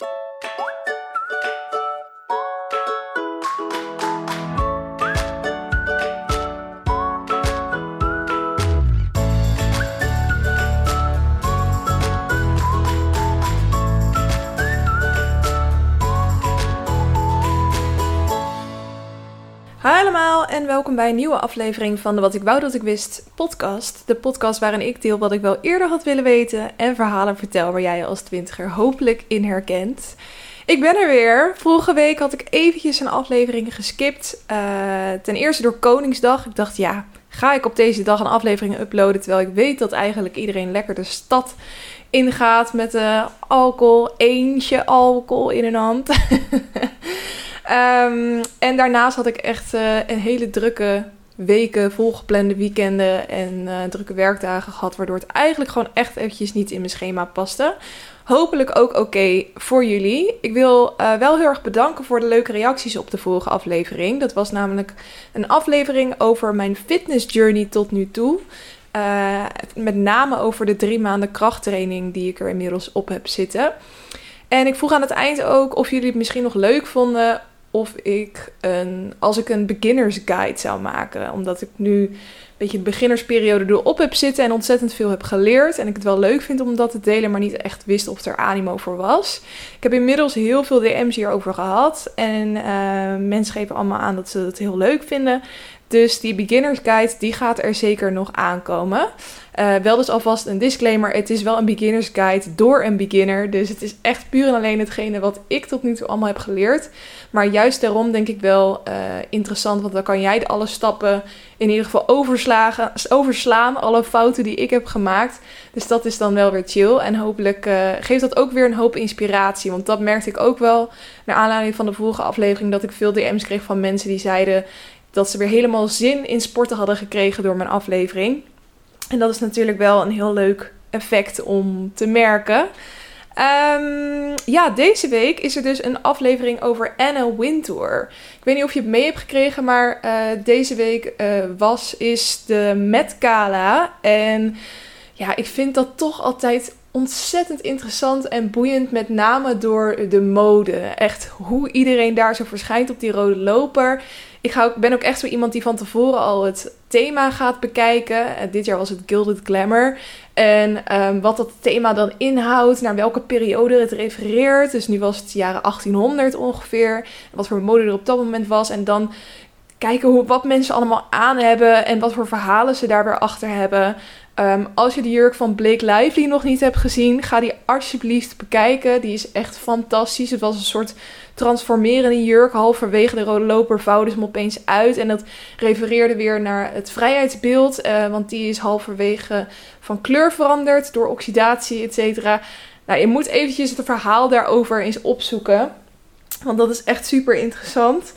you welkom bij een nieuwe aflevering van de Wat ik wou dat ik wist podcast. De podcast waarin ik deel wat ik wel eerder had willen weten en verhalen vertel waar jij je als twintiger hopelijk in herkent. Ik ben er weer. Vorige week had ik eventjes een aflevering geskipt. Uh, ten eerste door Koningsdag. Ik dacht ja, ga ik op deze dag een aflevering uploaden terwijl ik weet dat eigenlijk iedereen lekker de stad ingaat met uh, alcohol, eentje alcohol in een hand. Um, en daarnaast had ik echt uh, een hele drukke weken, volgeplande weekenden en uh, drukke werkdagen gehad. Waardoor het eigenlijk gewoon echt eventjes niet in mijn schema paste. Hopelijk ook oké voor jullie. Ik wil uh, wel heel erg bedanken voor de leuke reacties op de vorige aflevering. Dat was namelijk een aflevering over mijn fitness journey tot nu toe. Met name over de drie maanden krachttraining die ik er inmiddels op heb zitten. En ik vroeg aan het eind ook of jullie het misschien nog leuk vonden of ik een, als ik een beginners guide zou maken. Omdat ik nu een beetje de beginnersperiode erop heb zitten en ontzettend veel heb geleerd. En ik het wel leuk vind om dat te delen, maar niet echt wist of er animo voor was. Ik heb inmiddels heel veel DM's hierover gehad. En uh, mensen geven allemaal aan dat ze het heel leuk vinden. Dus die beginners guide, die gaat er zeker nog aankomen. Uh, wel dus alvast een disclaimer. Het is wel een beginners guide door een beginner. Dus het is echt puur en alleen hetgene wat ik tot nu toe allemaal heb geleerd. Maar juist daarom denk ik wel uh, interessant. Want dan kan jij alle stappen in ieder geval overslaan. Alle fouten die ik heb gemaakt. Dus dat is dan wel weer chill. En hopelijk uh, geeft dat ook weer een hoop inspiratie. Want dat merkte ik ook wel. Naar aanleiding van de vorige aflevering. Dat ik veel DM's kreeg van mensen die zeiden dat ze weer helemaal zin in sporten hadden gekregen door mijn aflevering. En dat is natuurlijk wel een heel leuk effect om te merken. Um, ja, deze week is er dus een aflevering over Anna Wintour. Ik weet niet of je het mee hebt gekregen, maar uh, deze week uh, was, is de Met Gala. En ja, ik vind dat toch altijd ontzettend interessant en boeiend, met name door de mode. Echt hoe iedereen daar zo verschijnt op die rode loper. Ik ga ook, ben ook echt zo iemand die van tevoren al het thema gaat bekijken. Uh, dit jaar was het Gilded Glamour. En um, wat dat thema dan inhoudt, naar welke periode het refereert. Dus nu was het jaren 1800 ongeveer. Wat voor mode er op dat moment was. En dan kijken hoe, wat mensen allemaal aan hebben en wat voor verhalen ze daar weer achter hebben. Um, als je de jurk van Blake Lively nog niet hebt gezien, ga die alsjeblieft bekijken. Die is echt fantastisch. Het was een soort transformerende jurk. Halverwege de rode loper vouwde ze opeens uit. En dat refereerde weer naar het vrijheidsbeeld. Uh, want die is halverwege van kleur veranderd door oxidatie, et cetera. Nou, je moet eventjes het verhaal daarover eens opzoeken. Want dat is echt super interessant.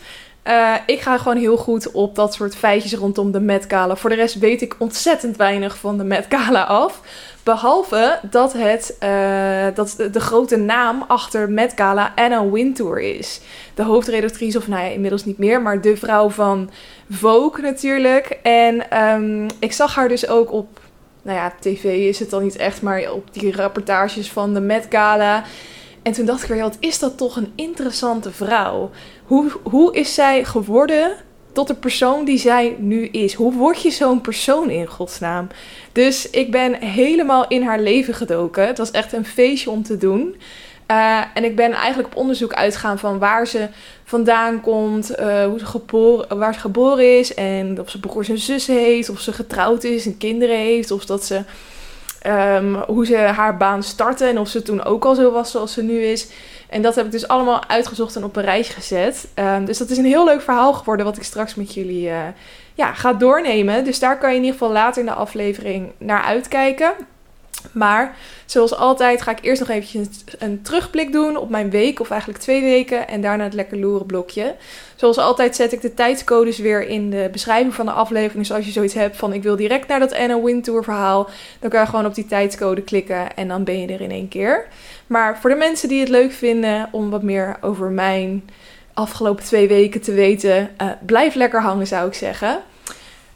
Uh, ik ga gewoon heel goed op dat soort feitjes rondom de Met Gala. Voor de rest weet ik ontzettend weinig van de Met Gala af. Behalve dat het uh, dat de, grote naam achter Met Gala Anna Wintour is. De hoofdredactrice, of nou ja, inmiddels niet meer, maar de vrouw van Vogue natuurlijk. En um, ik zag haar dus ook op, nou ja, tv is het dan niet echt, maar op die rapportages van de Met Gala. En toen dacht ik weer, wat is dat toch een interessante vrouw. Hoe, hoe is zij geworden tot de persoon die zij nu is? Hoe word je zo'n persoon in godsnaam? Dus ik ben helemaal in haar leven gedoken. Het was echt een feestje om te doen. Uh, en ik ben eigenlijk op onderzoek uitgegaan van waar ze vandaan komt, uh, hoe ze geboren, waar ze geboren is en of ze broers en zussen heeft, of ze getrouwd is en kinderen heeft, of dat ze um, hoe ze haar baan startte en of ze toen ook al zo was zoals ze nu is. En dat heb ik dus allemaal uitgezocht en op een rijtje gezet. Um, dus dat is een heel leuk verhaal geworden wat ik straks met jullie uh, ja, ga doornemen. Dus daar kan je in ieder geval later in de aflevering naar uitkijken. Maar zoals altijd ga ik eerst nog eventjes een terugblik doen op mijn week, of eigenlijk twee weken, en daarna het lekker loeren blokje. Zoals altijd zet ik de tijdscodes weer in de beschrijving van de aflevering. Dus als je zoiets hebt van ik wil direct naar dat Anna Wintour verhaal, dan kan je gewoon op die tijdscode klikken en dan ben je er in één keer. Maar voor de mensen die het leuk vinden om wat meer over mijn afgelopen twee weken te weten, uh, blijf lekker hangen zou ik zeggen.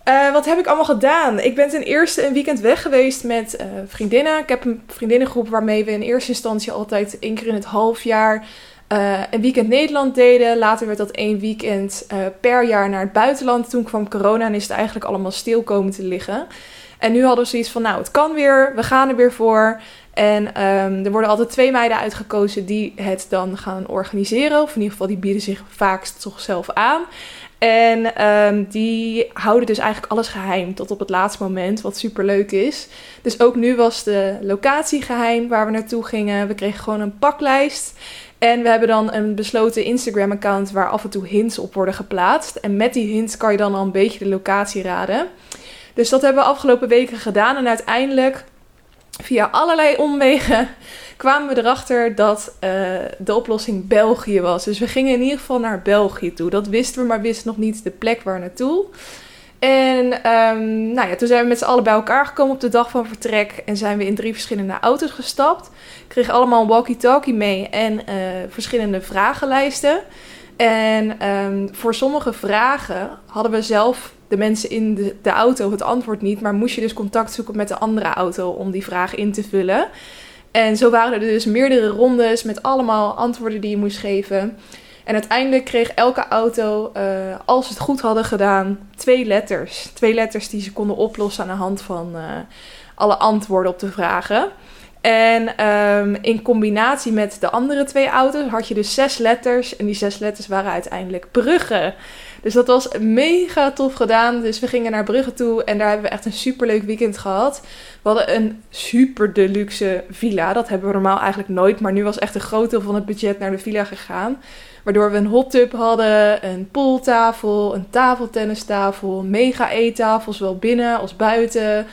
Uh, wat heb ik allemaal gedaan? Ik ben ten eerste een weekend weg geweest met uh, vriendinnen. Ik heb een vriendinnengroep waarmee we in eerste instantie altijd één keer in het half jaar uh, een weekend Nederland deden. Later werd dat één weekend per jaar naar het buitenland. Toen kwam corona en is het eigenlijk allemaal stil komen te liggen. En nu hadden we zoiets van, nou, het kan weer, we gaan er weer voor. En um, er worden altijd twee meiden uitgekozen die het dan gaan organiseren. Of in ieder geval, die bieden zich vaakst toch zelf aan. En um, die houden dus eigenlijk alles geheim tot op het laatste moment, wat super leuk is. Dus ook nu was de locatie geheim waar we naartoe gingen. We kregen gewoon een paklijst. En we hebben dan een besloten Instagram-account waar af en toe hints op worden geplaatst. En met die hints kan je dan al een beetje de locatie raden. Dus dat hebben we afgelopen weken gedaan. En uiteindelijk, via allerlei omwegen, kwamen we erachter dat uh, de oplossing België was. Dus we gingen in ieder geval naar België toe. Dat wisten we, maar wisten nog niet de plek waar naartoe. En um, nou ja, toen zijn we met z'n allen bij elkaar gekomen op de dag van vertrek. En zijn we in drie verschillende auto's gestapt. Kregen allemaal een walkie-talkie mee en uh, verschillende vragenlijsten. En um, voor sommige vragen hadden we zelf de mensen in de, de auto het antwoord niet. Maar moest je dus contact zoeken met de andere auto om die vraag in te vullen. En zo waren er dus meerdere rondes met allemaal antwoorden die je moest geven. En uiteindelijk kreeg elke auto, uh, als ze het goed hadden gedaan, twee letters. Twee letters die ze konden oplossen aan de hand van uh, alle antwoorden op de vragen. En um, in combinatie met de andere twee auto's had je dus zes letters. En die zes letters waren uiteindelijk bruggen. Dus dat was mega tof gedaan. Dus we gingen naar Brugge toe en daar hebben we echt een superleuk weekend gehad. We hadden een super deluxe villa. Dat hebben we normaal eigenlijk nooit. Maar nu was echt een groot deel van het budget naar de villa gegaan. Waardoor we een hot tub hadden, een pooltafel, een tafeltennistafel, mega eettafel, zowel binnen als buiten.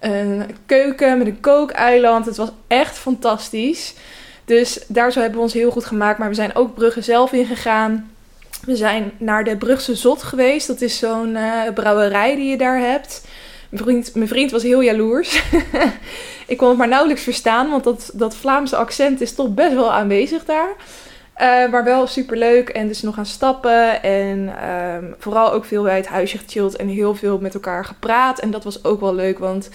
Een keuken met een kookeiland. Het was echt fantastisch. Dus daar zo hebben we ons heel goed gemaakt. Maar we zijn ook Brugge zelf ingegaan. We zijn naar de Brugse Zot geweest. Dat is zo'n uh, brouwerij die je daar hebt. Mijn vriend, mijn vriend was heel jaloers. ik kon het maar nauwelijks verstaan, want dat, dat Vlaamse accent is toch best wel aanwezig daar. Uh, maar wel super leuk en dus nog aan stappen. En um, vooral ook veel bij het huisje gechilled en heel veel met elkaar gepraat. En dat was ook wel leuk, want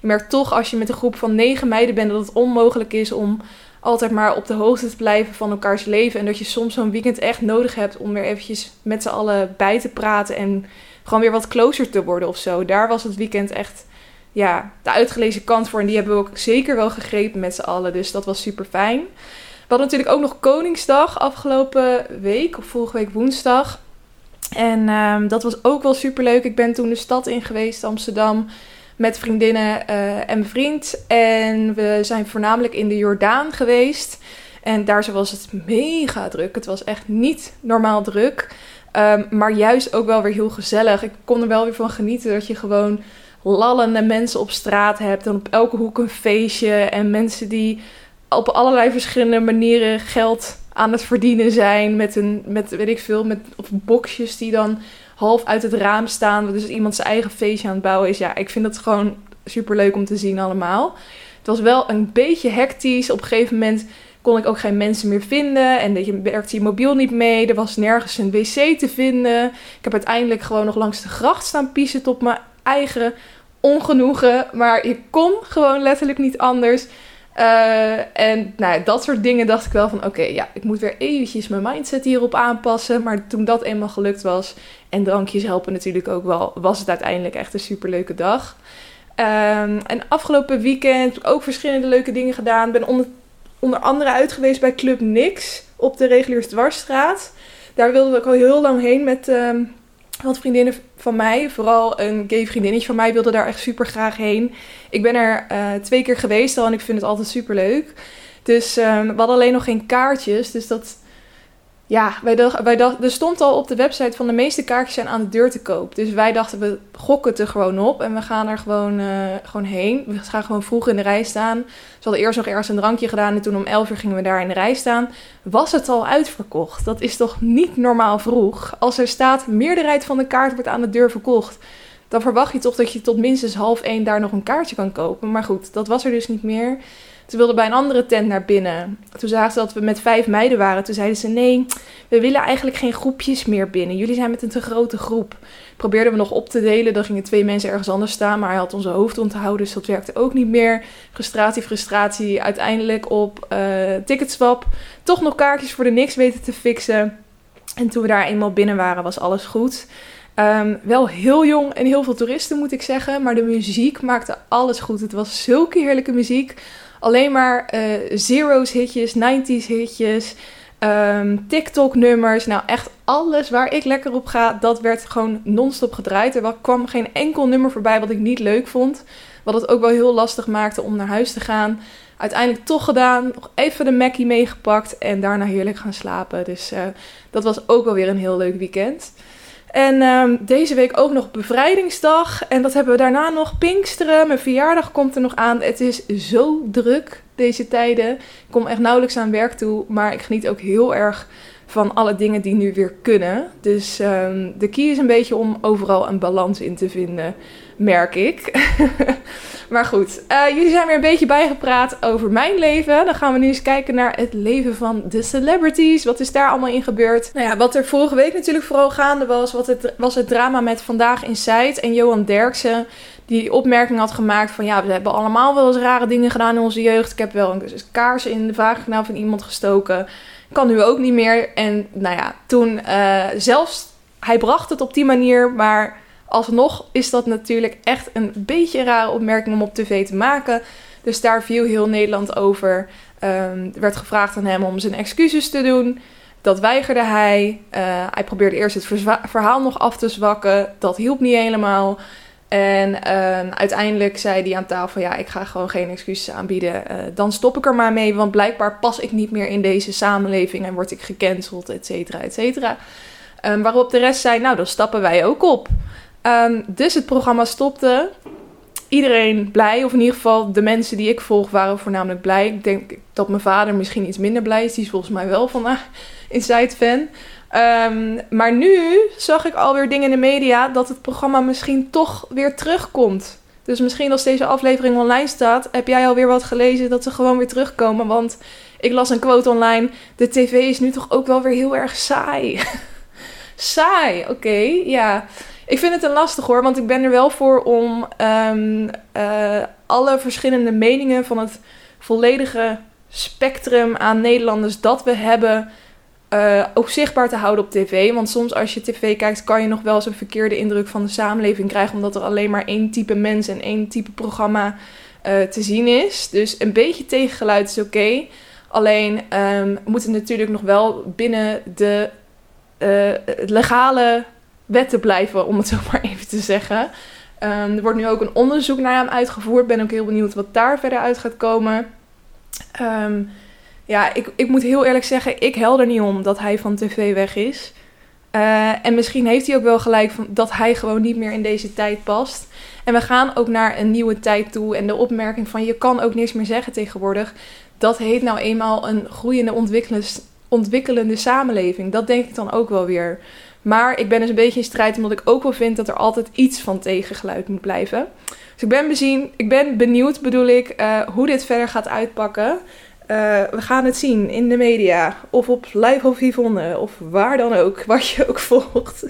je merkt toch als je met een groep van negen meiden bent dat het onmogelijk is om altijd maar op de hoogte te blijven van elkaars leven. En dat je soms zo'n weekend echt nodig hebt om weer eventjes met z'n allen bij te praten. En gewoon weer wat closer te worden of zo. Daar was het weekend echt ja, de uitgelezen kant voor. En die hebben we ook zeker wel gegrepen met z'n allen. Dus dat was super fijn. We hadden natuurlijk ook nog Koningsdag afgelopen week, of vorige week woensdag. En um, dat was ook wel super leuk. Ik ben toen de stad in geweest, Amsterdam met vriendinnen uh, en vriend. En we zijn voornamelijk in de Jordaan geweest. En daar was het mega druk. Het was echt niet normaal druk. Um, maar juist ook wel weer heel gezellig. Ik kon er wel weer van genieten dat je gewoon lallende mensen op straat hebt. En op elke hoek een feestje. En mensen die op allerlei verschillende manieren geld aan het verdienen zijn. Met een, met weet ik veel, met of boxjes die dan half uit het raam staan. Dus iemand zijn eigen feestje aan het bouwen is. Ja, ik vind het gewoon super leuk om te zien allemaal. Het was wel een beetje hectisch. Op een gegeven moment kon ik ook geen mensen meer vinden. En je werkte je mobiel niet mee. Er was nergens een wc te vinden. Ik heb uiteindelijk gewoon nog langs de gracht staan piezen tot mijn eigen ongenoegen. Maar je kon gewoon letterlijk niet anders. Uh, en nou, dat soort dingen dacht ik wel van oké, ja, ik moet weer eventjes mijn mindset hierop aanpassen. Maar toen dat eenmaal gelukt was en drankjes helpen natuurlijk ook wel, was het uiteindelijk echt een superleuke dag. Um, en afgelopen weekend ook verschillende leuke dingen gedaan. Ben onder, onder andere uit geweest bij Club Nix op de Reguliers Dwarsstraat. Daar wilden we ook al heel lang heen met um, wat vriendinnen van mij, vooral een gay vriendinnetje van mij, wilde daar echt super graag heen. Ik ben er uh, twee keer geweest al en ik vind het altijd super leuk. Dus um, we hadden alleen nog geen kaartjes. Dus dat ja, wij dachten, wij dachten, er stond al op de website van de meeste kaartjes zijn aan de deur te koop. Dus wij dachten, we gokken het er gewoon op en we gaan er gewoon, uh, gewoon heen. We gaan gewoon vroeg in de rij staan. Ze hadden eerst nog ergens een drankje gedaan en toen om 11 uur gingen we daar in de rij staan. Was het al uitverkocht? Dat is toch niet normaal vroeg? Als er staat, meerderheid van de kaart wordt aan de deur verkocht. Dan verwacht je toch dat je tot minstens half één daar nog een kaartje kan kopen. Maar goed, dat was er dus niet meer. Ze wilden bij een andere tent naar binnen. Toen zagen ze dat we met vijf meiden waren. Toen zeiden ze: Nee, we willen eigenlijk geen groepjes meer binnen. Jullie zijn met een te grote groep. Probeerden we nog op te delen. Dan gingen twee mensen ergens anders staan. Maar hij had onze hoofd onthouden. Dus dat werkte ook niet meer. Frustratie, frustratie. Uiteindelijk op uh, Ticketswap. Toch nog kaartjes voor de niks weten te fixen. En toen we daar eenmaal binnen waren, was alles goed. Um, wel heel jong en heel veel toeristen moet ik zeggen. Maar de muziek maakte alles goed. Het was zulke heerlijke muziek. Alleen maar uh, zero's hitjes, 90s hitjes, um, TikTok nummers. Nou echt alles waar ik lekker op ga, dat werd gewoon non-stop gedraaid. Er kwam geen enkel nummer voorbij wat ik niet leuk vond. Wat het ook wel heel lastig maakte om naar huis te gaan. Uiteindelijk toch gedaan. Nog even de Mackie meegepakt. En daarna heerlijk gaan slapen. Dus uh, dat was ook wel weer een heel leuk weekend. En um, deze week ook nog bevrijdingsdag. En dat hebben we daarna nog Pinksteren. Mijn verjaardag komt er nog aan. Het is zo druk deze tijden. Ik kom echt nauwelijks aan werk toe. Maar ik geniet ook heel erg van alle dingen die nu weer kunnen. Dus um, de key is een beetje om overal een balans in te vinden, merk ik. maar goed, uh, jullie zijn weer een beetje bijgepraat over mijn leven. Dan gaan we nu eens kijken naar het leven van de celebrities. Wat is daar allemaal in gebeurd? Nou ja, wat er vorige week natuurlijk vooral gaande was, wat het, was het drama met Vandaag in Zuid en Johan Derksen. Die opmerking had gemaakt van ja, we hebben allemaal wel eens rare dingen gedaan in onze jeugd. Ik heb wel een kaars in de vagina van iemand gestoken. Kan nu ook niet meer. En nou ja, toen uh, zelfs, hij bracht het op die manier, maar alsnog is dat natuurlijk echt een beetje een rare opmerking om op tv te maken. Dus daar viel heel Nederland over. Um, er werd gevraagd aan hem om zijn excuses te doen. Dat weigerde hij. Uh, hij probeerde eerst het verhaal nog af te zwakken. Dat hielp niet helemaal. En uh, uiteindelijk zei hij aan tafel: Ja, ik ga gewoon geen excuses aanbieden. Uh, dan stop ik er maar mee, want blijkbaar pas ik niet meer in deze samenleving en word ik gecanceld, et cetera, et cetera. Um, waarop de rest zei: Nou, dan stappen wij ook op. Um, dus het programma stopte. Iedereen blij, of in ieder geval de mensen die ik volg waren voornamelijk blij. Ik denk dat mijn vader misschien iets minder blij is. Die is volgens mij wel van uh, Inside fan. Um, maar nu zag ik alweer dingen in de media dat het programma misschien toch weer terugkomt. Dus misschien als deze aflevering online staat, heb jij alweer wat gelezen dat ze gewoon weer terugkomen. Want ik las een quote online: de tv is nu toch ook wel weer heel erg saai. saai, oké, ja. Ik vind het een lastig hoor, want ik ben er wel voor om um, uh, alle verschillende meningen van het volledige spectrum aan Nederlanders dat we hebben uh, ook zichtbaar te houden op tv. Want soms als je tv kijkt, kan je nog wel eens een verkeerde indruk van de samenleving krijgen. Omdat er alleen maar één type mens en één type programma uh, te zien is. Dus een beetje tegengeluid is oké. Alleen um, moeten natuurlijk nog wel binnen de uh, legale wetten blijven, om het zo maar even te zeggen. Um, er wordt nu ook een onderzoek naar hem uitgevoerd. Ben ook heel benieuwd wat daar verder uit gaat komen. Um, ja, ik, ik moet heel eerlijk zeggen, ik hel er niet om dat hij van tv weg is. Uh, en misschien heeft hij ook wel gelijk van dat hij gewoon niet meer in deze tijd past. En we gaan ook naar een nieuwe tijd toe. En de opmerking van je kan ook niks meer zeggen tegenwoordig. Dat heet nou eenmaal een groeiende ontwikkelende samenleving. Dat denk ik dan ook wel weer. Maar ik ben dus een beetje in strijd omdat ik ook wel vind dat er altijd iets van tegengeluid moet blijven. Dus ik ben, bezien, ik ben benieuwd, bedoel ik, uh, hoe dit verder gaat uitpakken. Uh, we gaan het zien in de media. Of op Live of Yvonne. Of waar dan ook. Wat je ook volgt.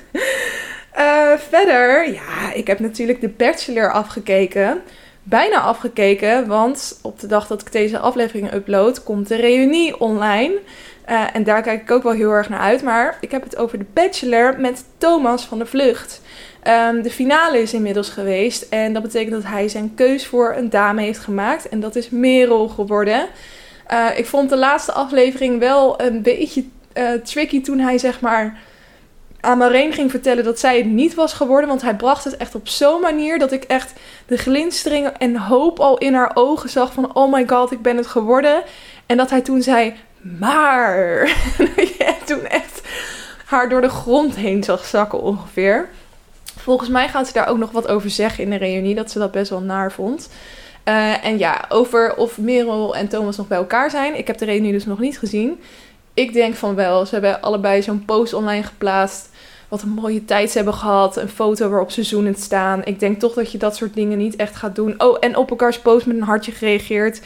Uh, verder, ja, ik heb natuurlijk de Bachelor afgekeken. Bijna afgekeken, want op de dag dat ik deze aflevering upload, komt de reunie online. Uh, en daar kijk ik ook wel heel erg naar uit. Maar ik heb het over de Bachelor met Thomas van de Vlucht. Um, de finale is inmiddels geweest. En dat betekent dat hij zijn keus voor een dame heeft gemaakt. En dat is Merel geworden. Uh, ik vond de laatste aflevering wel een beetje uh, tricky toen hij zeg maar aan Marijn ging vertellen dat zij het niet was geworden. Want hij bracht het echt op zo'n manier dat ik echt de glinstering en hoop al in haar ogen zag van oh my god, ik ben het geworden. En dat hij toen zei, maar. en toen echt haar door de grond heen zag zakken ongeveer. Volgens mij gaat ze daar ook nog wat over zeggen in de reunie, dat ze dat best wel naar vond. Uh, en ja, over of Merel en Thomas nog bij elkaar zijn. Ik heb de reunie dus nog niet gezien. Ik denk van wel. Ze hebben allebei zo'n post online geplaatst. Wat een mooie tijd ze hebben gehad. Een foto waarop ze zoenend staan. Ik denk toch dat je dat soort dingen niet echt gaat doen. Oh, en op elkaars post met een hartje gereageerd.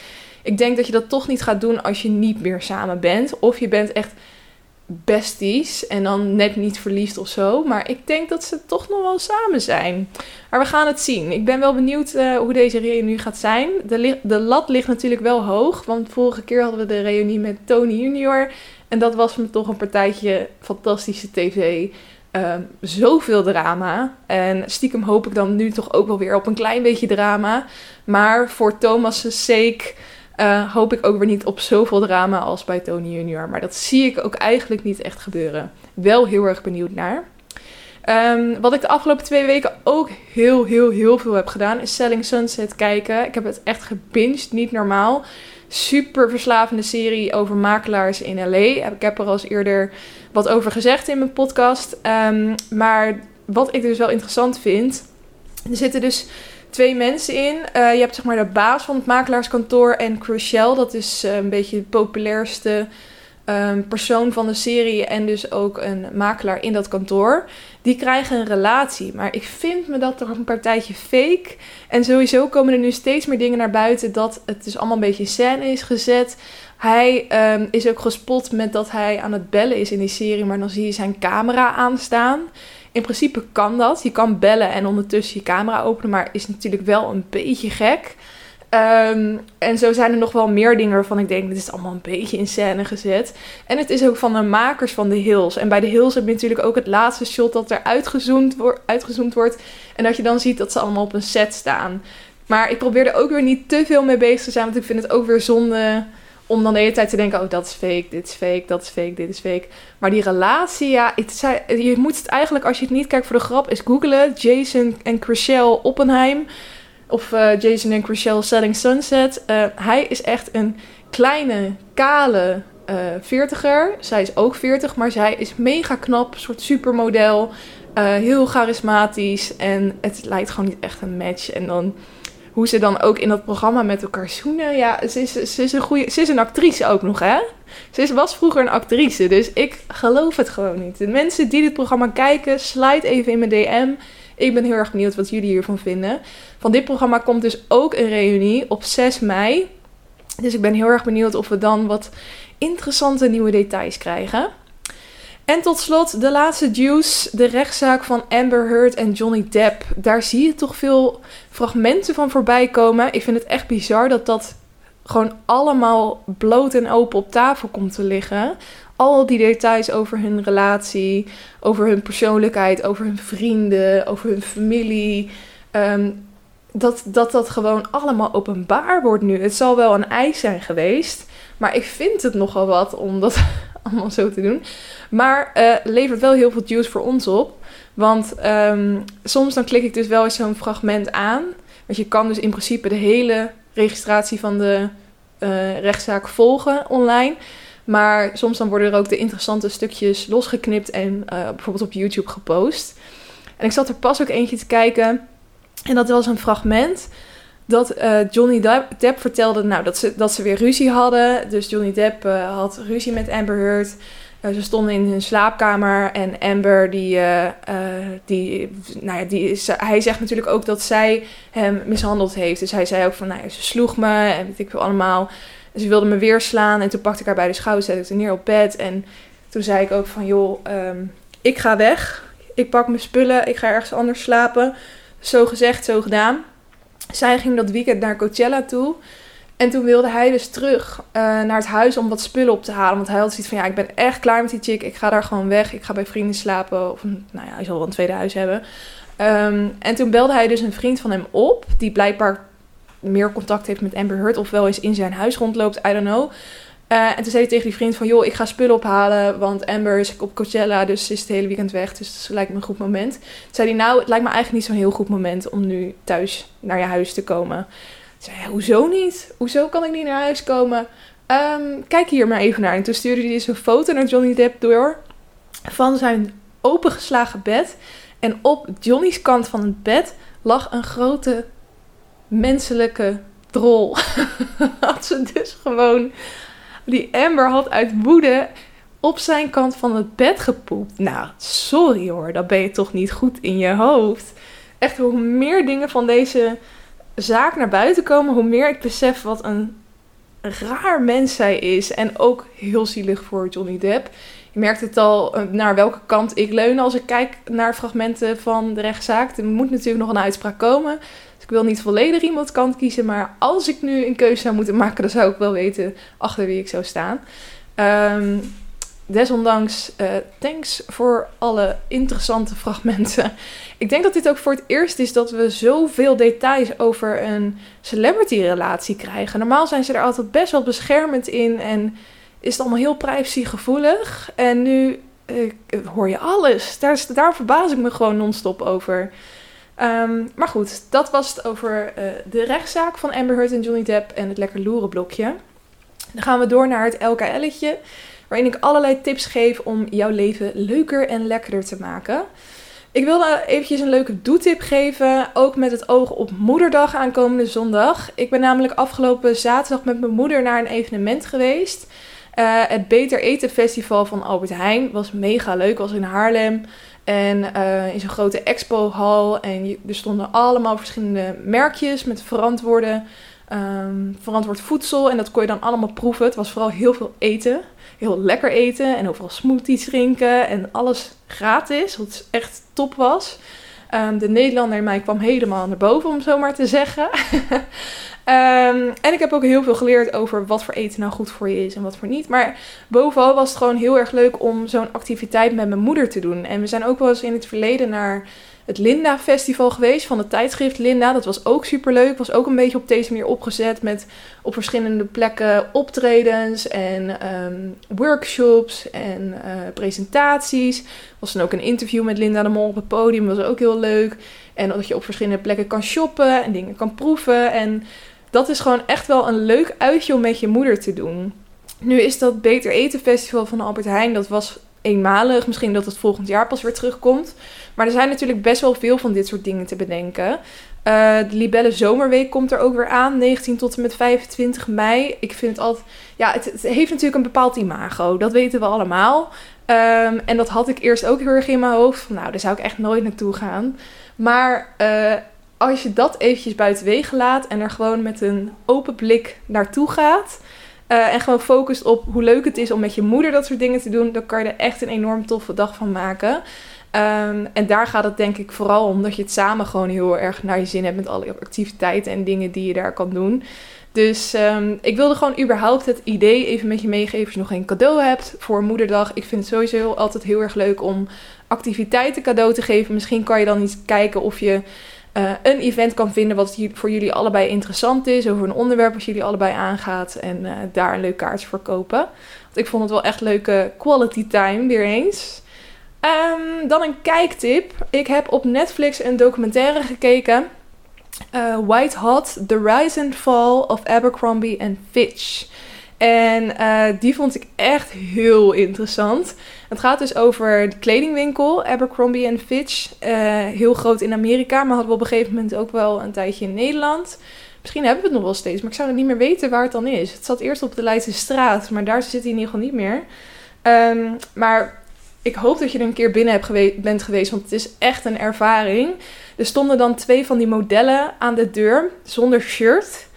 Ik denk dat je dat toch niet gaat doen als je niet meer samen bent. Of je bent echt besties en dan net niet verliefd of zo. Maar ik denk dat ze toch nog wel samen zijn. Maar we gaan het zien. Ik ben wel benieuwd uh, hoe deze reunie gaat zijn. De, de lat ligt natuurlijk wel hoog. Want vorige keer hadden we de reunie met Tony Junior. En dat was me toch een partijtje fantastische tv. Um, zoveel drama. En stiekem hoop ik dan nu toch ook wel weer op een klein beetje drama. Maar voor Thomas' sake uh, hoop ik ook weer niet op zoveel drama als bij Tony Junior. Maar dat zie ik ook eigenlijk niet echt gebeuren. Wel heel erg benieuwd naar. Um, wat ik de afgelopen twee weken ook heel, heel, heel veel heb gedaan, is Selling Sunset kijken. Ik heb het echt gebinged, niet normaal. Super verslavende serie over makelaars in LA. Ik heb er al eens eerder wat over gezegd in mijn podcast. Um, maar wat ik dus wel interessant vind, er zitten dus twee mensen in. Uh, je hebt zeg maar de baas van het makelaarskantoor en Crucial. Dat is uh, een beetje de populairste um, persoon van de serie en dus ook een makelaar in dat kantoor. Die krijgen een relatie. Maar ik vind me dat toch een partijtje fake. En sowieso komen er nu steeds meer dingen naar buiten dat het dus allemaal een beetje scène is gezet. Hij um, is ook gespot met dat hij aan het bellen is in die serie, maar dan zie je zijn camera aanstaan. In principe kan dat. Je kan bellen en ondertussen je camera openen, maar is natuurlijk wel een beetje gek. Um, en zo zijn er nog wel meer dingen waarvan ik denk, dit is allemaal een beetje in scène gezet. En het is ook van de makers van de Hills. En bij de Hills heb je natuurlijk ook het laatste shot dat er uitgezoomd, wo uitgezoomd wordt. En dat je dan ziet dat ze allemaal op een set staan. Maar ik probeer er ook weer niet te veel mee bezig te zijn, want ik vind het ook weer zonde om dan de hele tijd te denken: oh, dat is fake, dit is fake, dat is fake, dit is fake. Maar die relatie, ja, het, je moet het eigenlijk, als je het niet kijkt voor de grap, is googlen: Jason en Chriselle Oppenheim. Of uh, Jason en Chriselle Selling Sunset. Uh, hij is echt een kleine, kale uh, veertiger. Zij is ook veertig, maar zij is mega knap, soort supermodel. heel charismatisch. En het lijkt gewoon niet echt een match. En dan hoe ze dan ook in dat programma met elkaar zoenen. Ja, ze is, ze is een. Ze is een actrice ook nog, hè? Ze is, was vroeger een actrice. Dus ik geloof het gewoon niet. De mensen die dit programma kijken, slide even in mijn DM. Ik ben heel erg benieuwd wat jullie hiervan vinden. Van dit programma komt dus ook een reunie op 6 mei. Dus ik ben heel erg benieuwd of we dan wat interessante nieuwe details krijgen. En tot slot de laatste juice, de rechtszaak van Amber Heard en Johnny Depp. Daar zie je toch veel fragmenten van voorbij komen. Ik vind het echt bizar dat dat gewoon allemaal bloot en open op tafel komt te liggen. Al die details over hun relatie, over hun persoonlijkheid, over hun vrienden, over hun familie. Ehm, dat, dat dat gewoon allemaal openbaar wordt nu. Het zal wel een eis zijn geweest. Maar ik vind het nogal wat om dat allemaal zo te doen. Maar uh, levert wel heel veel juice voor ons op. Want um, soms dan klik ik dus wel eens zo'n fragment aan. Want je kan dus in principe de hele registratie van de uh, rechtszaak volgen online. Maar soms dan worden er ook de interessante stukjes losgeknipt en uh, bijvoorbeeld op YouTube gepost. En ik zat er pas ook eentje te kijken. En dat was een fragment dat uh, Johnny Depp vertelde nou, dat, ze, dat ze weer ruzie hadden. Dus Johnny Depp uh, had ruzie met Amber Heard. Uh, ze stonden in hun slaapkamer en Amber, die, die, nou ja, die is, hij zegt natuurlijk ook dat zij hem mishandeld heeft. Dus hij zei ook van, nou ze sloeg me en weet ik veel allemaal. ze wilde me weer slaan en toen pakte ik haar bij de schouder, zette ik haar neer op bed. En toen zei ik ook van, joh, um, ik ga weg. Ik pak mijn spullen, ik ga ergens anders slapen. Zo gezegd, zo gedaan. Zij ging dat weekend naar Coachella toe. En toen wilde hij dus terug uh, naar het huis om wat spullen op te halen. Want hij had zoiets van, ja, ik ben echt klaar met die chick. Ik ga daar gewoon weg. Ik ga bij vrienden slapen. Of, nou ja, hij zal wel een tweede huis hebben. Um, en toen belde hij dus een vriend van hem op. Die blijkbaar meer contact heeft met Amber Heard. Of wel eens in zijn huis rondloopt. I don't know. Uh, en toen zei hij tegen die vriend van... joh, ik ga spullen ophalen, want Amber is op Coachella... dus ze is het hele weekend weg, dus het lijkt me een goed moment. Toen zei hij, nou, het lijkt me eigenlijk niet zo'n heel goed moment... om nu thuis naar je huis te komen. Toen zei hij, hoezo niet? Hoezo kan ik niet naar huis komen? Um, kijk hier maar even naar. En toen stuurde hij dus een foto naar Johnny Depp door... van zijn opengeslagen bed. En op Johnny's kant van het bed lag een grote menselijke drol. Had ze dus gewoon die Amber had uit woede op zijn kant van het bed gepoept. Nou, sorry hoor, dat ben je toch niet goed in je hoofd. Echt, hoe meer dingen van deze zaak naar buiten komen, hoe meer ik besef wat een raar mens zij is. En ook heel zielig voor Johnny Depp. Je merkt het al eh, naar welke kant ik leun als ik kijk naar fragmenten van de rechtszaak. Er moet natuurlijk nog een uitspraak komen. Ik wil niet volledig iemand kant kiezen. Maar als ik nu een keuze zou moeten maken, dan zou ik wel weten achter wie ik zou staan. Um, desondanks, uh, thanks voor alle interessante fragmenten. Ik denk dat dit ook voor het eerst is dat we zoveel details over een celebrity-relatie krijgen. Normaal zijn ze er altijd best wel beschermend in en is het allemaal heel privacygevoelig. En nu uh, hoor je alles. Daar, daar verbaas ik me gewoon non-stop over. Um, maar goed, dat was het over uh, de rechtszaak van Amber Heard en Johnny Depp en het lekker loeren blokje. Dan gaan we door naar het LKL'tje waarin ik allerlei tips geef om jouw leven leuker en lekkerder te maken. Ik wilde eventjes een leuke doetip geven, ook met het oog op moederdag aankomende zondag. Ik ben namelijk afgelopen zaterdag met mijn moeder naar een evenement geweest. Uh, het Beter Eten Festival van Albert Heijn was mega leuk, was in Haarlem. En uh, in zo'n grote expohal. En er stonden allemaal verschillende merkjes met verantwoorde, um, verantwoord voedsel. En dat kon je dan allemaal proeven. Het was vooral heel veel eten heel lekker eten en overal smoothies drinken en alles gratis, wat echt top was. Um, de Nederlander in mij kwam helemaal naar boven, om zo maar te zeggen. um, en ik heb ook heel veel geleerd over wat voor eten nou goed voor je is en wat voor niet. Maar bovenal was het gewoon heel erg leuk om zo'n activiteit met mijn moeder te doen. En we zijn ook wel eens in het verleden naar het Linda Festival geweest van het tijdschrift Linda. Dat was ook super leuk. Was ook een beetje op deze manier opgezet met op verschillende plekken optredens en um, workshops en uh, presentaties. Was dan ook een interview met Linda de Mol op het podium. Was ook heel leuk. En dat je op verschillende plekken kan shoppen en dingen kan proeven. En dat is gewoon echt wel een leuk uitje om met je moeder te doen. Nu is dat Beter Eten Festival van Albert Heijn. Dat was eenmalig. Misschien dat het volgend jaar pas weer terugkomt. Maar er zijn natuurlijk best wel veel van dit soort dingen te bedenken. Uh, de Libelle Zomerweek komt er ook weer aan, 19 tot en met 25 mei. Ik vind het altijd. Ja, het, heeft natuurlijk een bepaald imago. Dat weten we allemaal. Um, en dat had ik eerst ook heel erg in mijn hoofd. Nou, daar zou ik echt nooit naartoe gaan. Maar uh, als je dat eventjes buiten wegen laat en er gewoon met een open blik naartoe gaat. Uh, en gewoon focust op hoe leuk het is om met je moeder dat soort dingen te doen. Dan kan je er echt een enorm toffe dag van maken. Um, en daar gaat het denk ik vooral om dat je het samen gewoon heel erg naar je zin hebt met alle activiteiten en dingen die je daar kan doen. Dus um, ik wilde gewoon überhaupt het idee even met je meegeven als je nog geen cadeau hebt voor moederdag. Ik vind het sowieso altijd heel erg leuk om activiteiten cadeau te geven. Misschien kan je dan eens kijken of je uh, een event kan vinden wat voor jullie allebei interessant is. Over een onderwerp wat jullie allebei aangaat. En uh, daar een leuk kaartje voor kopen. Want ik vond het wel echt leuke quality time weer eens. Um, dan een kijktip. Ik heb op Netflix een documentaire gekeken. Uh, White Hot, The Rise and Fall of Abercrombie and Fitch. En die vond ik echt heel interessant. Het gaat dus over de kledingwinkel Abercrombie Fitch. Uh, heel groot in Amerika, maar hadden we op een gegeven moment ook wel een tijdje in Nederland. Misschien hebben we het nog wel steeds, maar ik zou niet meer weten waar het dan is. Het zat eerst op de Leidse straat, maar daar zit hij in ieder geval niet meer. Um, maar ik hoop dat je er een keer binnen hebt bent geweest, want het is echt een ervaring. Er stonden dan twee van die modellen aan de deur zonder shirt.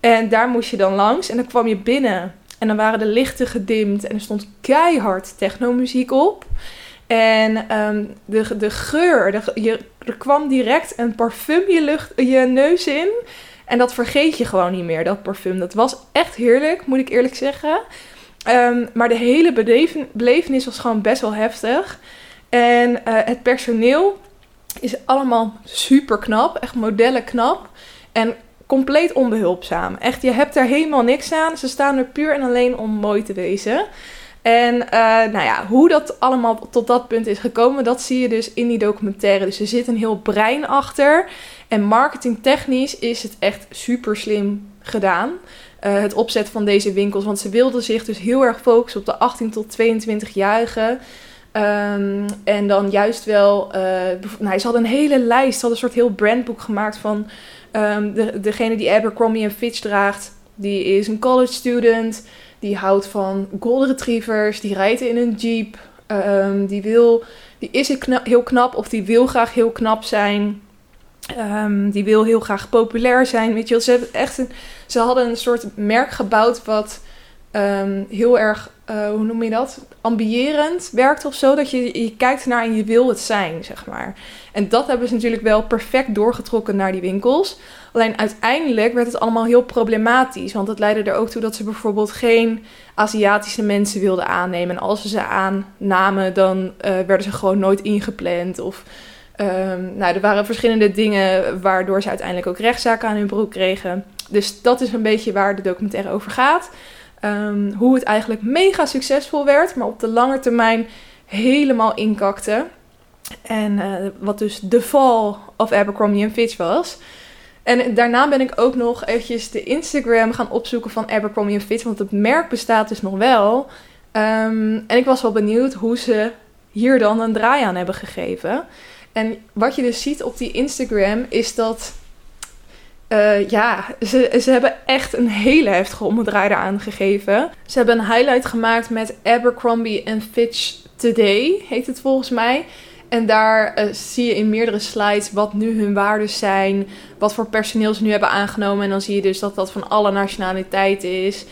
En daar moest je dan langs en dan kwam je binnen. En dan waren de lichten gedimd en er stond keihard technomuziek op. En um, de, de geur, er kwam direct een parfum je, lucht, je neus in. En dat vergeet je gewoon niet meer, dat parfum. Dat was echt heerlijk, moet ik eerlijk zeggen. Um, maar de hele belevenis was gewoon best wel heftig. En uh, het personeel is allemaal super knap, echt modellen knap. En compleet onbehulpzaam. Echt, je hebt er helemaal niks aan. Ze staan er puur en alleen om mooi te wezen. En uh, nou ja, hoe dat allemaal tot dat punt is gekomen, dat zie je dus in die documentaire. Dus er zit een heel brein achter. En marketingtechnisch is het echt super slim gedaan. Uh, het opzetten van deze winkels. Want ze wilden zich dus heel erg focussen op de 18 tot 22-jarigen. Um, en dan juist wel, uh, nou, ze hadden een hele lijst, ze hadden een soort heel brandboek gemaakt van um, de, degene die Abercrombie en Fitch draagt. Die is een college student, die houdt van golden retrievers, die rijdt in een jeep, um, die, wil, die is heel knap of die wil graag heel knap zijn. Ehm, die wil heel graag populair zijn. Weet je. Ze, echt een, ze hadden een soort merk gebouwd wat ehm, heel erg, uh, hoe noem je dat? Ambiërend werkt of zo. Dat je, je kijkt naar en je wil het zijn, zeg maar. En dat hebben ze natuurlijk wel perfect doorgetrokken naar die winkels. Alleen uiteindelijk werd het allemaal heel problematisch. Want het leidde er ook toe dat ze bijvoorbeeld geen Aziatische mensen wilden aannemen. En als ze ze aannamen, dan uh, werden ze gewoon nooit ingepland. Of um, nou, er waren verschillende dingen waardoor ze uiteindelijk ook rechtszaken aan hun broek kregen. Dus dat is een beetje waar de documentaire over gaat. Um, hoe het eigenlijk mega succesvol werd, maar op de lange termijn helemaal inkakte. En uh, wat dus de fall of Abercrombie Fitch was. En daarna ben ik ook nog eventjes de Instagram gaan opzoeken van Abercrombie Fitch. Want het merk bestaat dus nog wel. Um, en ik was wel benieuwd hoe ze hier dan een draai aan hebben gegeven. En wat je dus ziet op die Instagram is dat... Uh, ja, ze, ze hebben echt een hele heftige omdraai eraan gegeven. Ze hebben een highlight gemaakt met Abercrombie Fitch Today, heet het volgens mij. En daar uh, zie je in meerdere slides wat nu hun waarden zijn, wat voor personeel ze nu hebben aangenomen. En dan zie je dus dat dat van alle nationaliteiten is.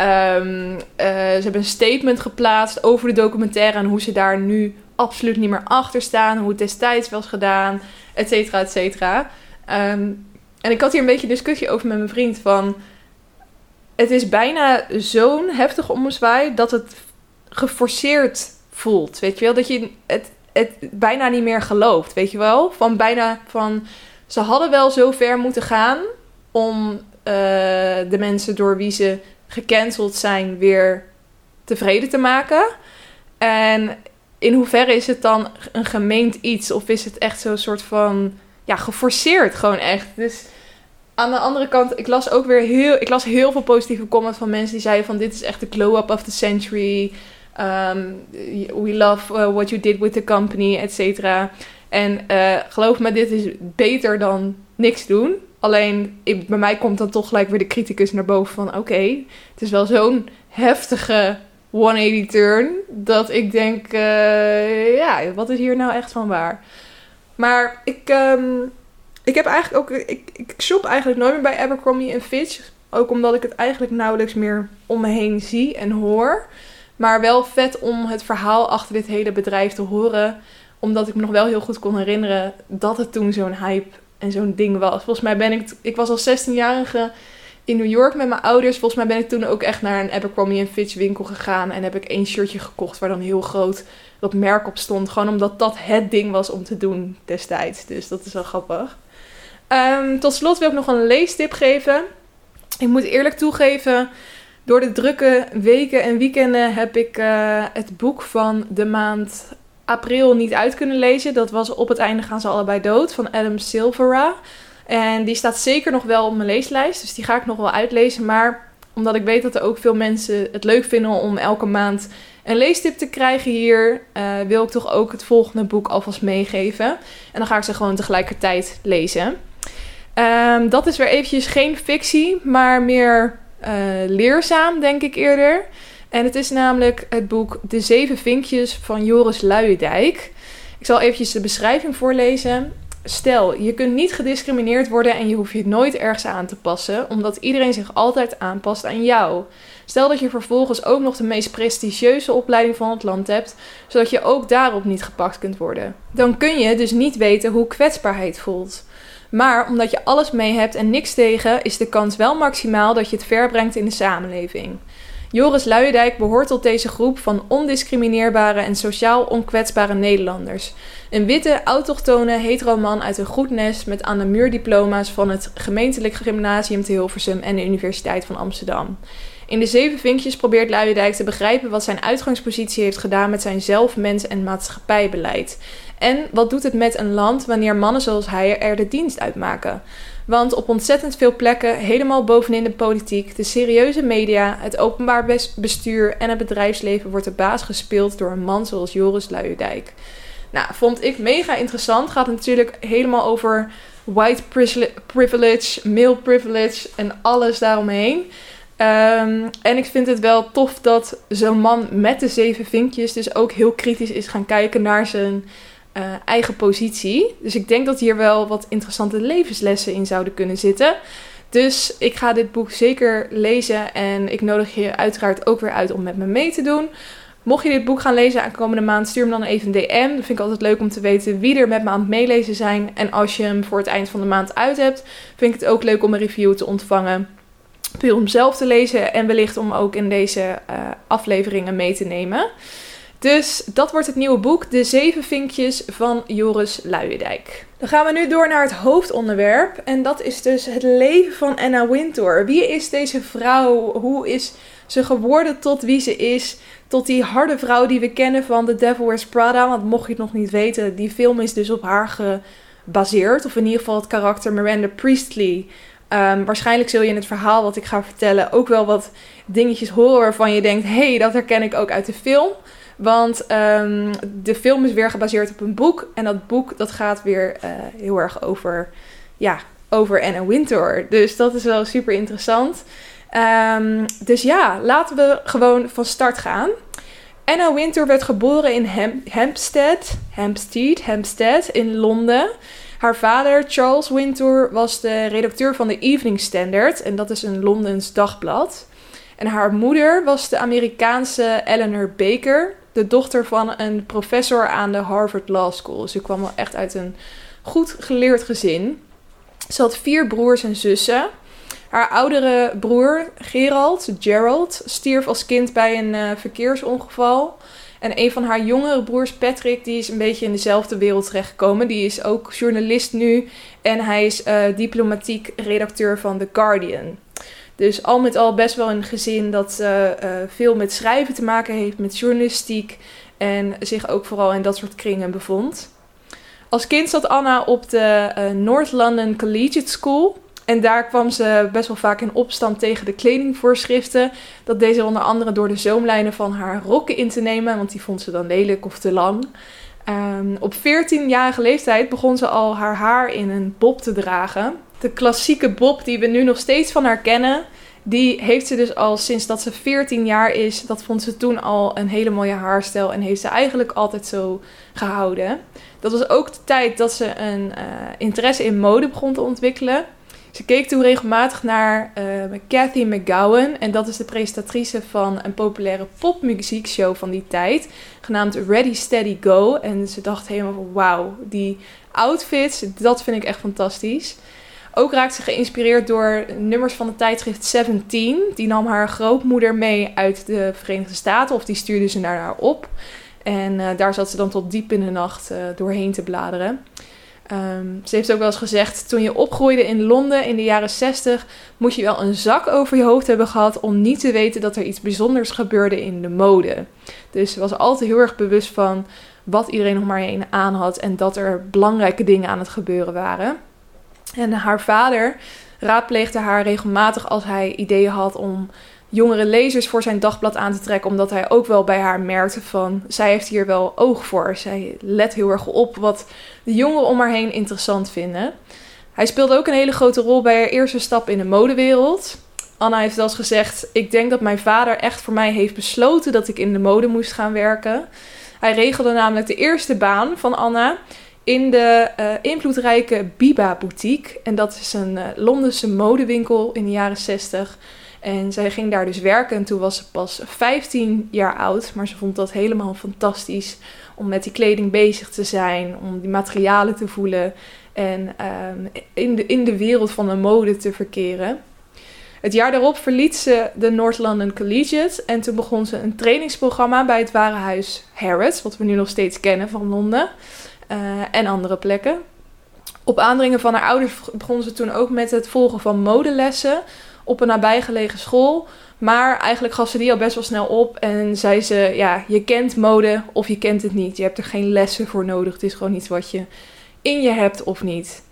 Um, uh, ze hebben een statement geplaatst over de documentaire en hoe ze daar nu absoluut niet meer achter staan. Hoe het destijds was gedaan, et cetera, et cetera. Um, en ik had hier een beetje discussie over met mijn vriend van... Het is bijna zo'n heftige ommezwaai dat het geforceerd voelt. Weet je wel? Dat je het, het bijna niet meer gelooft, weet je wel? Van bijna van... Ze hadden wel zo ver moeten gaan om uh, de mensen door wie ze gecanceld zijn weer tevreden te maken. En in hoeverre is het dan een gemeend iets? Of is het echt zo'n soort van, ja, geforceerd gewoon echt? Dus aan de andere kant, ik las ook weer heel, ik las heel veel positieve comments van mensen die zeiden van dit is echt de glow-up of the century. Um, we love uh, what you did with the company, et cetera. En uh, geloof me, dit is beter dan niks doen. Alleen ik, bij mij komt dan toch gelijk weer de criticus naar boven van oké, het is wel zo'n heftige 180 turn. Dat ik denk, uh, ja, wat is hier nou echt van waar? Maar ik, um, ik heb eigenlijk ook, ik, ik shop eigenlijk nooit meer bij Abercrombie en Fitch. Ook omdat ik het eigenlijk nauwelijks meer om me heen zie en hoor. Maar wel vet om het verhaal achter dit hele bedrijf te horen. Omdat ik me nog wel heel goed kon herinneren dat het toen zo'n hype en zo'n ding was. Volgens mij ben ik, ik was als 16-jarige in New York met mijn ouders. Volgens mij ben ik toen ook echt naar een Abercrombie Fitch winkel gegaan. En heb ik één shirtje gekocht waar dan heel groot dat merk op stond. Gewoon omdat dat het ding was om te doen destijds. Dus dat is wel grappig. Um, tot slot wil ik nog een leestip geven. Ik moet eerlijk toegeven, door de drukke weken en weekenden heb ik uh, het boek van de maand april niet uit kunnen lezen. Dat was Op het einde gaan ze allebei dood van Adam Silvera. En die staat zeker nog wel op mijn leeslijst. Dus die ga ik nog wel uitlezen. Maar omdat ik weet dat er ook veel mensen het leuk vinden om elke maand een leestip te krijgen hier, uh, wil ik toch ook het volgende boek alvast meegeven. En dan ga ik ze gewoon tegelijkertijd lezen. Um, dat is weer eventjes geen fictie, maar meer uh, leerzaam, denk ik eerder. En het is namelijk het boek De Zeven Vinkjes van Joris Luijendijk. Ik zal eventjes de beschrijving voorlezen. Stel, je kunt niet gediscrimineerd worden en je hoeft je nooit ergens aan te passen, omdat iedereen zich altijd aanpast aan jou. Stel dat je vervolgens ook nog de meest prestigieuze opleiding van het land hebt, zodat je ook daarop niet gepakt kunt worden. Dan kun je dus niet weten hoe kwetsbaarheid voelt. Maar omdat je alles mee hebt en niks tegen, is de kans wel maximaal dat je het ver brengt in de samenleving. Joris Luijendijk behoort tot deze groep van ondiscrimineerbare en sociaal onkwetsbare Nederlanders. Een witte, autochtone, hetero man uit een goed nest met aan de muur diploma's van het gemeentelijk gymnasium te Hilversum en de Universiteit van Amsterdam. In de zeven vinkjes probeert Luijendijk te begrijpen wat zijn uitgangspositie heeft gedaan met zijn zelf, mens en maatschappijbeleid. En wat doet het met een land wanneer mannen zoals hij er de dienst uitmaken? Want op ontzettend veel plekken, helemaal bovenin de politiek, de serieuze media, het openbaar bestuur en het bedrijfsleven wordt de baas gespeeld door een man zoals Joris Luijendijk. Nou, vond ik mega interessant. Gaat natuurlijk helemaal over white privilege, male privilege en alles daaromheen. Um, en ik vind het wel tof dat zo'n man met de zeven vinkjes dus ook heel kritisch is gaan kijken naar zijn eh, eigen positie. Dus ik denk dat hier wel wat interessante levenslessen in zouden kunnen zitten. Dus ik ga dit boek zeker lezen en ik nodig je uiteraard ook weer uit om met me mee te doen. Mocht je dit boek gaan lezen aankomende maand, stuur me dan even een DM. Dat vind ik altijd leuk om te weten wie er met me aan het meelezen zijn. En als je hem voor het eind van de maand uit hebt, vind ik het ook leuk om een review te ontvangen. Puur om zelf te lezen en wellicht om ook in deze uh, afleveringen mee te nemen. Dus dat wordt het nieuwe boek, De Zeven Vinkjes van Joris Luijendijk. Dan gaan we nu door naar het hoofdonderwerp. En dat is dus het leven van Anna Wintour. Wie is deze vrouw? Hoe is ze geworden tot wie ze is? Tot die harde vrouw die we kennen van The Devil Wears Prada. Want mocht je het nog niet weten, die film is dus op haar gebaseerd. Of in ieder geval het karakter Miranda Priestley. Um, waarschijnlijk zul je in het verhaal wat ik ga vertellen ook wel wat dingetjes horen waarvan je denkt: hé, hey, dat herken ik ook uit de film. Want um, de film is weer gebaseerd op een boek. En dat boek dat gaat weer uh, heel erg over, ja, over Anna Wintour. Dus dat is wel super interessant. Um, dus ja, laten we gewoon van start gaan. Anna Wintour werd geboren in Ham Hampstead, Hampstead, Hampstead in Londen. Haar vader, Charles Wintour, was de redacteur van de Evening Standard. En dat is een Londens dagblad. En haar moeder was de Amerikaanse Eleanor Baker de dochter van een professor aan de Harvard Law School. Dus ze kwam wel echt uit een goed geleerd gezin. Ze had vier broers en zussen. Haar oudere broer, Gerald, Gerald, stierf als kind bij een uh, verkeersongeval. En een van haar jongere broers, Patrick, die is een beetje in dezelfde wereld terechtgekomen. Die is ook journalist nu en hij is uh, diplomatiek redacteur van The Guardian. Dus al met al best wel een gezin dat uh, uh, veel met schrijven te maken heeft, met journalistiek en zich ook vooral in dat soort kringen bevond. Als kind zat Anna op de uh, North London Collegiate School. En daar kwam ze best wel vaak in opstand tegen de kledingvoorschriften. Dat deed ze onder andere door de zoomlijnen van haar rokken in te nemen, want die vond ze dan lelijk of te lang. Um, op 14-jarige leeftijd begon ze al haar haar in een bob te dragen de klassieke bob die we nu nog steeds van haar kennen, die heeft ze dus al sinds dat ze 14 jaar is. Dat vond ze toen al een hele mooie haarstijl en heeft ze eigenlijk altijd zo gehouden. Dat was ook de tijd dat ze een uh, interesse in mode begon te ontwikkelen. Ze keek toen regelmatig naar uh, Cathy McGowan. En dat is de presentatrice van een populaire popmuziekshow van die tijd. Genaamd Ready, Steady, Go. En ze dacht helemaal van wauw, die outfits, dat vind ik echt fantastisch. Ook raakte ze geïnspireerd door nummers van het tijdschrift 17. Die nam haar grootmoeder mee uit de Verenigde Staten, of die stuurde ze naar haar op. En uh, daar zat ze dan tot diep in de nacht uh, doorheen te bladeren. Um, ze heeft ook wel eens gezegd: toen je opgroeide in Londen in de jaren 60, moet je wel een zak over je hoofd hebben gehad om niet te weten dat er iets bijzonders gebeurde in de mode. Dus ze was altijd heel erg bewust van wat iedereen nog maar heen aan had en dat er belangrijke dingen aan het gebeuren waren. En haar vader raadpleegde haar regelmatig als hij ideeën had om jongere lezers voor zijn dagblad aan te trekken, omdat hij ook wel bij haar merkte van zij heeft hier wel oog voor. Zij let heel erg op wat de jongeren om haar heen interessant vinden. Hij speelde ook een hele grote rol bij haar eerste stap in de modewereld. Anna heeft eens gezegd: Ik denk dat mijn vader echt voor mij heeft besloten dat ik in de mode moest gaan werken. Hij regelde namelijk de eerste baan van Anna in de uh, invloedrijke Biba Boutique. En dat is een uh, Londense modewinkel in de jaren 60. En zij ging daar dus werken en toen was ze pas 15 jaar oud. Maar ze vond dat helemaal fantastisch om met die kleding bezig te zijn, om die materialen te voelen en uh, in, de, in de wereld van de mode te verkeren. Het jaar daarop verliet ze de North London Collegiate en toen begon ze een trainingsprogramma bij het warenhuis Harrods, wat we nu nog steeds kennen van Londen. Uh, en andere plekken. Op aandringen van haar ouders begon ze toen ook met het volgen van modelessen op een nabijgelegen school. Maar eigenlijk gaf ze die al best wel snel op en zei ze: Ja, je kent mode of je kent het niet. Je hebt er geen lessen voor nodig. Het is gewoon iets wat je in je hebt of niet.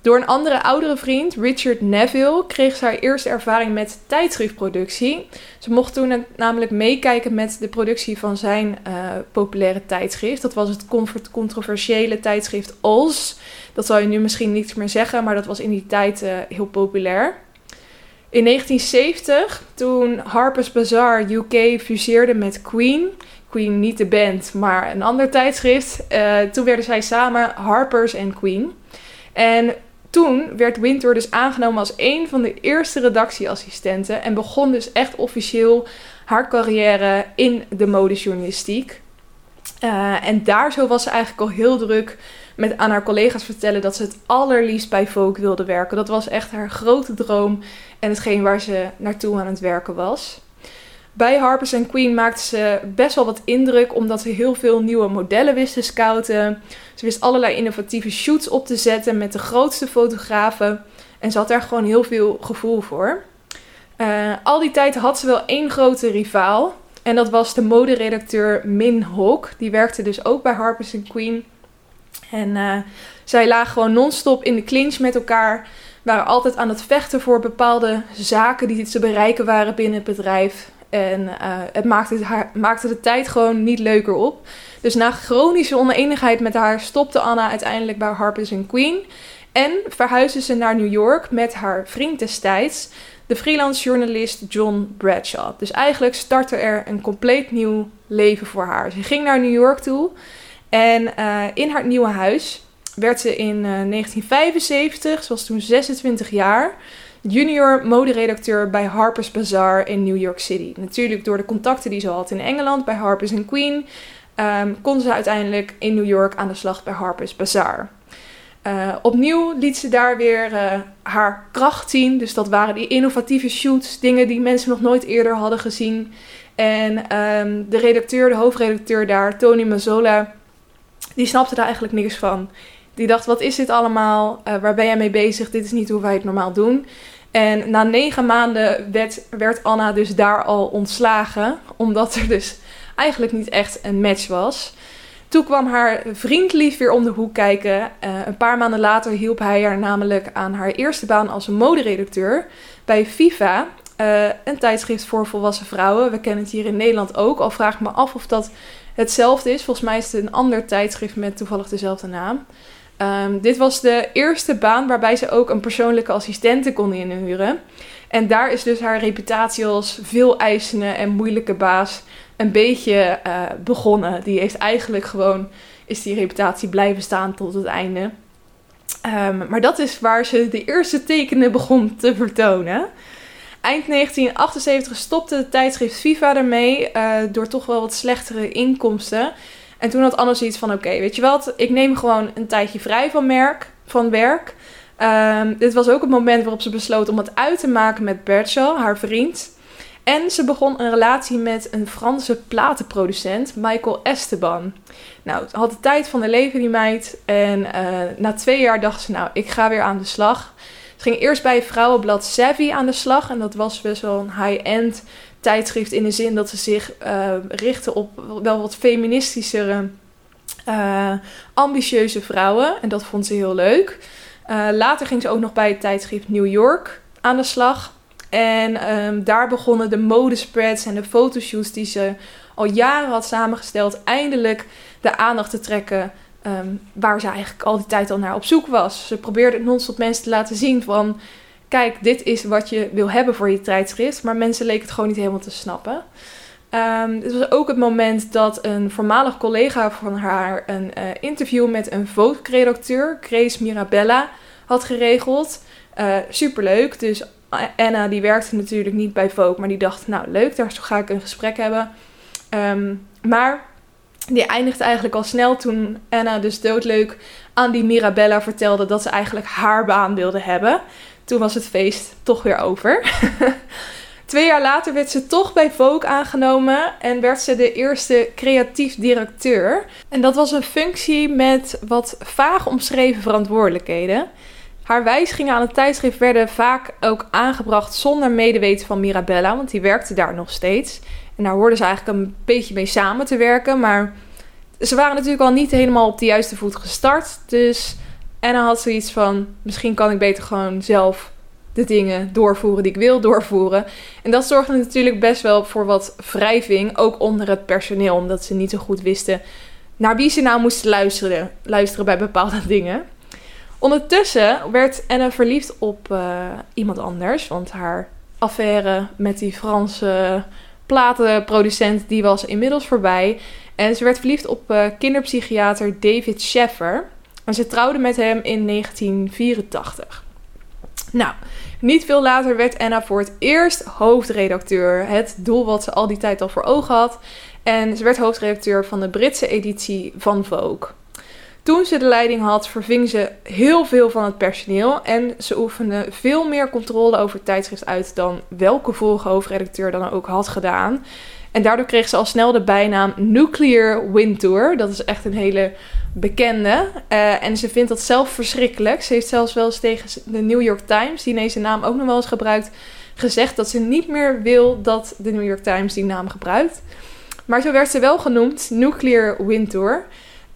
Door een andere oudere vriend, Richard Neville, kreeg ze haar eerste ervaring met tijdschriftproductie. Ze mocht toen namelijk meekijken met de productie van zijn uh, populaire tijdschrift. Dat was het controversiële tijdschrift Als. Dat zal je nu misschien niet meer zeggen, maar dat was in die tijd uh, heel populair. In 1970, toen Harper's Bazaar UK fuseerde met Queen, Queen niet de band, maar een ander tijdschrift, uh, toen werden zij samen Harper's en Queen. En toen werd Winter dus aangenomen als een van de eerste redactieassistenten en begon dus echt officieel haar carrière in de modejournalistiek. Uh, en daar zo was ze eigenlijk al heel druk met aan haar collega's vertellen dat ze het allerliefst bij Vogue wilde werken. Dat was echt haar grote droom en hetgeen waar ze naartoe aan het werken was. Bij Harper's Queen maakte ze best wel wat indruk omdat ze heel veel nieuwe modellen wist te scouten. Ze wist allerlei innovatieve shoots op te zetten met de grootste fotografen. En ze had daar gewoon heel veel gevoel voor. Uh, al die tijd had ze wel één grote rivaal. En dat was de moderedacteur Min Hawk. Die werkte dus ook bij Harper's Queen. En uh, zij lagen gewoon non-stop in de clinch met elkaar. Waren altijd aan het vechten voor bepaalde zaken die te bereiken waren binnen het bedrijf. En uh, het maakte, maakte de tijd gewoon niet leuker op. Dus na chronische oneenigheid met haar stopte Anna uiteindelijk bij Harper's Queen. En verhuisde ze naar New York met haar vriend destijds, de freelance journalist John Bradshaw. Dus eigenlijk startte er een compleet nieuw leven voor haar. Ze ging naar New York toe en uh, in haar nieuwe huis werd ze in uh, 1975, ze was toen 26 jaar, junior moderedacteur bij Harper's Bazaar in New York City. Natuurlijk door de contacten die ze had in Engeland bij Harper's Queen, um, kon ze uiteindelijk in New York aan de slag bij Harper's Bazaar. Uh, opnieuw liet ze daar weer haar kracht zien. Dus dat waren die innovatieve shoots, dingen die mensen nog nooit eerder hadden gezien. En um, de redacteur, de hoofdredacteur daar, Tony Mazzola, die snapte daar eigenlijk niks van. Die dacht, wat is dit allemaal? Uh, waar ben jij mee bezig? Dit is niet hoe wij het normaal doen. En na negen maanden werd, werd Anna dus daar al ontslagen. Omdat er dus eigenlijk niet echt een match was. Toen kwam haar vriend Lief weer om de hoek kijken. Uh, een paar maanden later hielp hij haar namelijk aan haar eerste baan als moderedacteur bij FIFA. Uh, een tijdschrift voor volwassen vrouwen. We kennen het hier in Nederland ook. Al vraag ik me af of dat hetzelfde is. Volgens mij is het een ander tijdschrift met toevallig dezelfde naam. Um, dit was de eerste baan waarbij ze ook een persoonlijke assistente kon inhuren. En daar is dus haar reputatie als veel eisende en moeilijke baas een beetje uh, begonnen. Die heeft eigenlijk gewoon, is die reputatie blijven staan tot het einde. Um, maar dat is waar ze de eerste tekenen begon te vertonen. Eind 1978 stopte de tijdschrift Viva ermee uh, door toch wel wat slechtere inkomsten. En toen had Anne zoiets van: oké, weet je wat, ik neem gewoon een tijdje vrij van, merk, van werk. Um, dit was ook het moment waarop ze besloot om het uit te maken met Bertschel, haar vriend. En ze begon een relatie met een Franse platenproducent, Michael Esteban. Nou, het had de tijd van de leven, die meid. En uh, na twee jaar dacht ze, nou, ik ga weer aan de slag. Ze ging eerst bij vrouwenblad Savvy aan de slag. En dat was best wel een high-end tijdschrift in de zin dat ze zich uh, richtte op wel wat feministischere, uh, ambitieuze vrouwen. En dat vond ze heel leuk. Uh, later ging ze ook nog bij het tijdschrift New York aan de slag. En um, daar begonnen de modespreads en de fotoshoots die ze al jaren had samengesteld, eindelijk de aandacht te trekken um, waar ze eigenlijk al die tijd al naar op zoek was. Ze probeerde non-stop mensen te laten zien van, kijk, dit is wat je wil hebben voor je tijdschrift, maar mensen leken het gewoon niet helemaal te snappen. Um, dit was ook het moment dat een voormalig collega van haar een uh, interview met een Vogue-redacteur, Grace Mirabella, had geregeld. Uh, superleuk, dus Anna die werkte natuurlijk niet bij Vogue, maar die dacht, nou leuk, daar ga ik een gesprek hebben. Um, maar die eindigde eigenlijk al snel toen Anna dus doodleuk aan die Mirabella vertelde dat ze eigenlijk haar baan wilde hebben. Toen was het feest toch weer over. Twee jaar later werd ze toch bij Vogue aangenomen en werd ze de eerste creatief directeur. En dat was een functie met wat vaag omschreven verantwoordelijkheden. Haar wijzigingen aan het tijdschrift werden vaak ook aangebracht zonder medeweten van Mirabella, want die werkte daar nog steeds. En daar hoorden ze eigenlijk een beetje mee samen te werken, maar ze waren natuurlijk al niet helemaal op de juiste voet gestart. Dus Anna had zoiets van: misschien kan ik beter gewoon zelf de dingen doorvoeren die ik wil doorvoeren. En dat zorgde natuurlijk best wel voor wat wrijving, ook onder het personeel, omdat ze niet zo goed wisten naar wie ze nou moesten luisteren, luisteren bij bepaalde dingen. Ondertussen werd Anna verliefd op uh, iemand anders, want haar affaire met die Franse platenproducent, die was inmiddels voorbij. En ze werd verliefd op uh, kinderpsychiater David Sheffer. En ze trouwde met hem in 1984. Nou, niet veel later werd Anna voor het eerst hoofdredacteur. Het doel wat ze al die tijd al voor ogen had. En ze werd hoofdredacteur van de Britse editie van Vogue. Toen ze de leiding had, verving ze heel veel van het personeel en ze oefende veel meer controle over het tijdschrift uit dan welke vorige hoofdredacteur dan ook had gedaan. En daardoor kreeg ze al snel de bijnaam Nuclear Wintour. Dat is echt een hele bekende. Uh, en ze vindt dat zelf verschrikkelijk. Ze heeft zelfs wel eens tegen de New York Times, die deze naam ook nog wel eens gebruikt, gezegd dat ze niet meer wil dat de New York Times die naam gebruikt. Maar zo werd ze wel genoemd, Nuclear Wintour.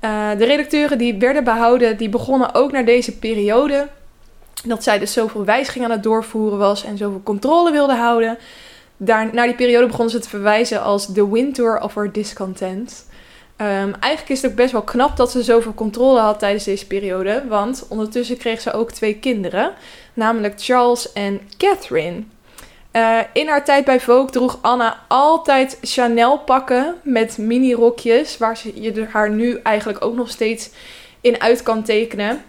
Uh, de redacteuren die werden behouden, die begonnen ook naar deze periode. Dat zij dus zoveel wijzigingen aan het doorvoeren was en zoveel controle wilde houden. Daar, naar die periode begonnen ze te verwijzen als the winter of her discontent. Um, eigenlijk is het ook best wel knap dat ze zoveel controle had tijdens deze periode. Want ondertussen kreeg ze ook twee kinderen. Namelijk Charles en Catherine. Uh, in haar tijd bij Vogue droeg Anna altijd Chanel pakken met mini rokjes. Waar ze, je haar nu eigenlijk ook nog steeds in uit kan tekenen.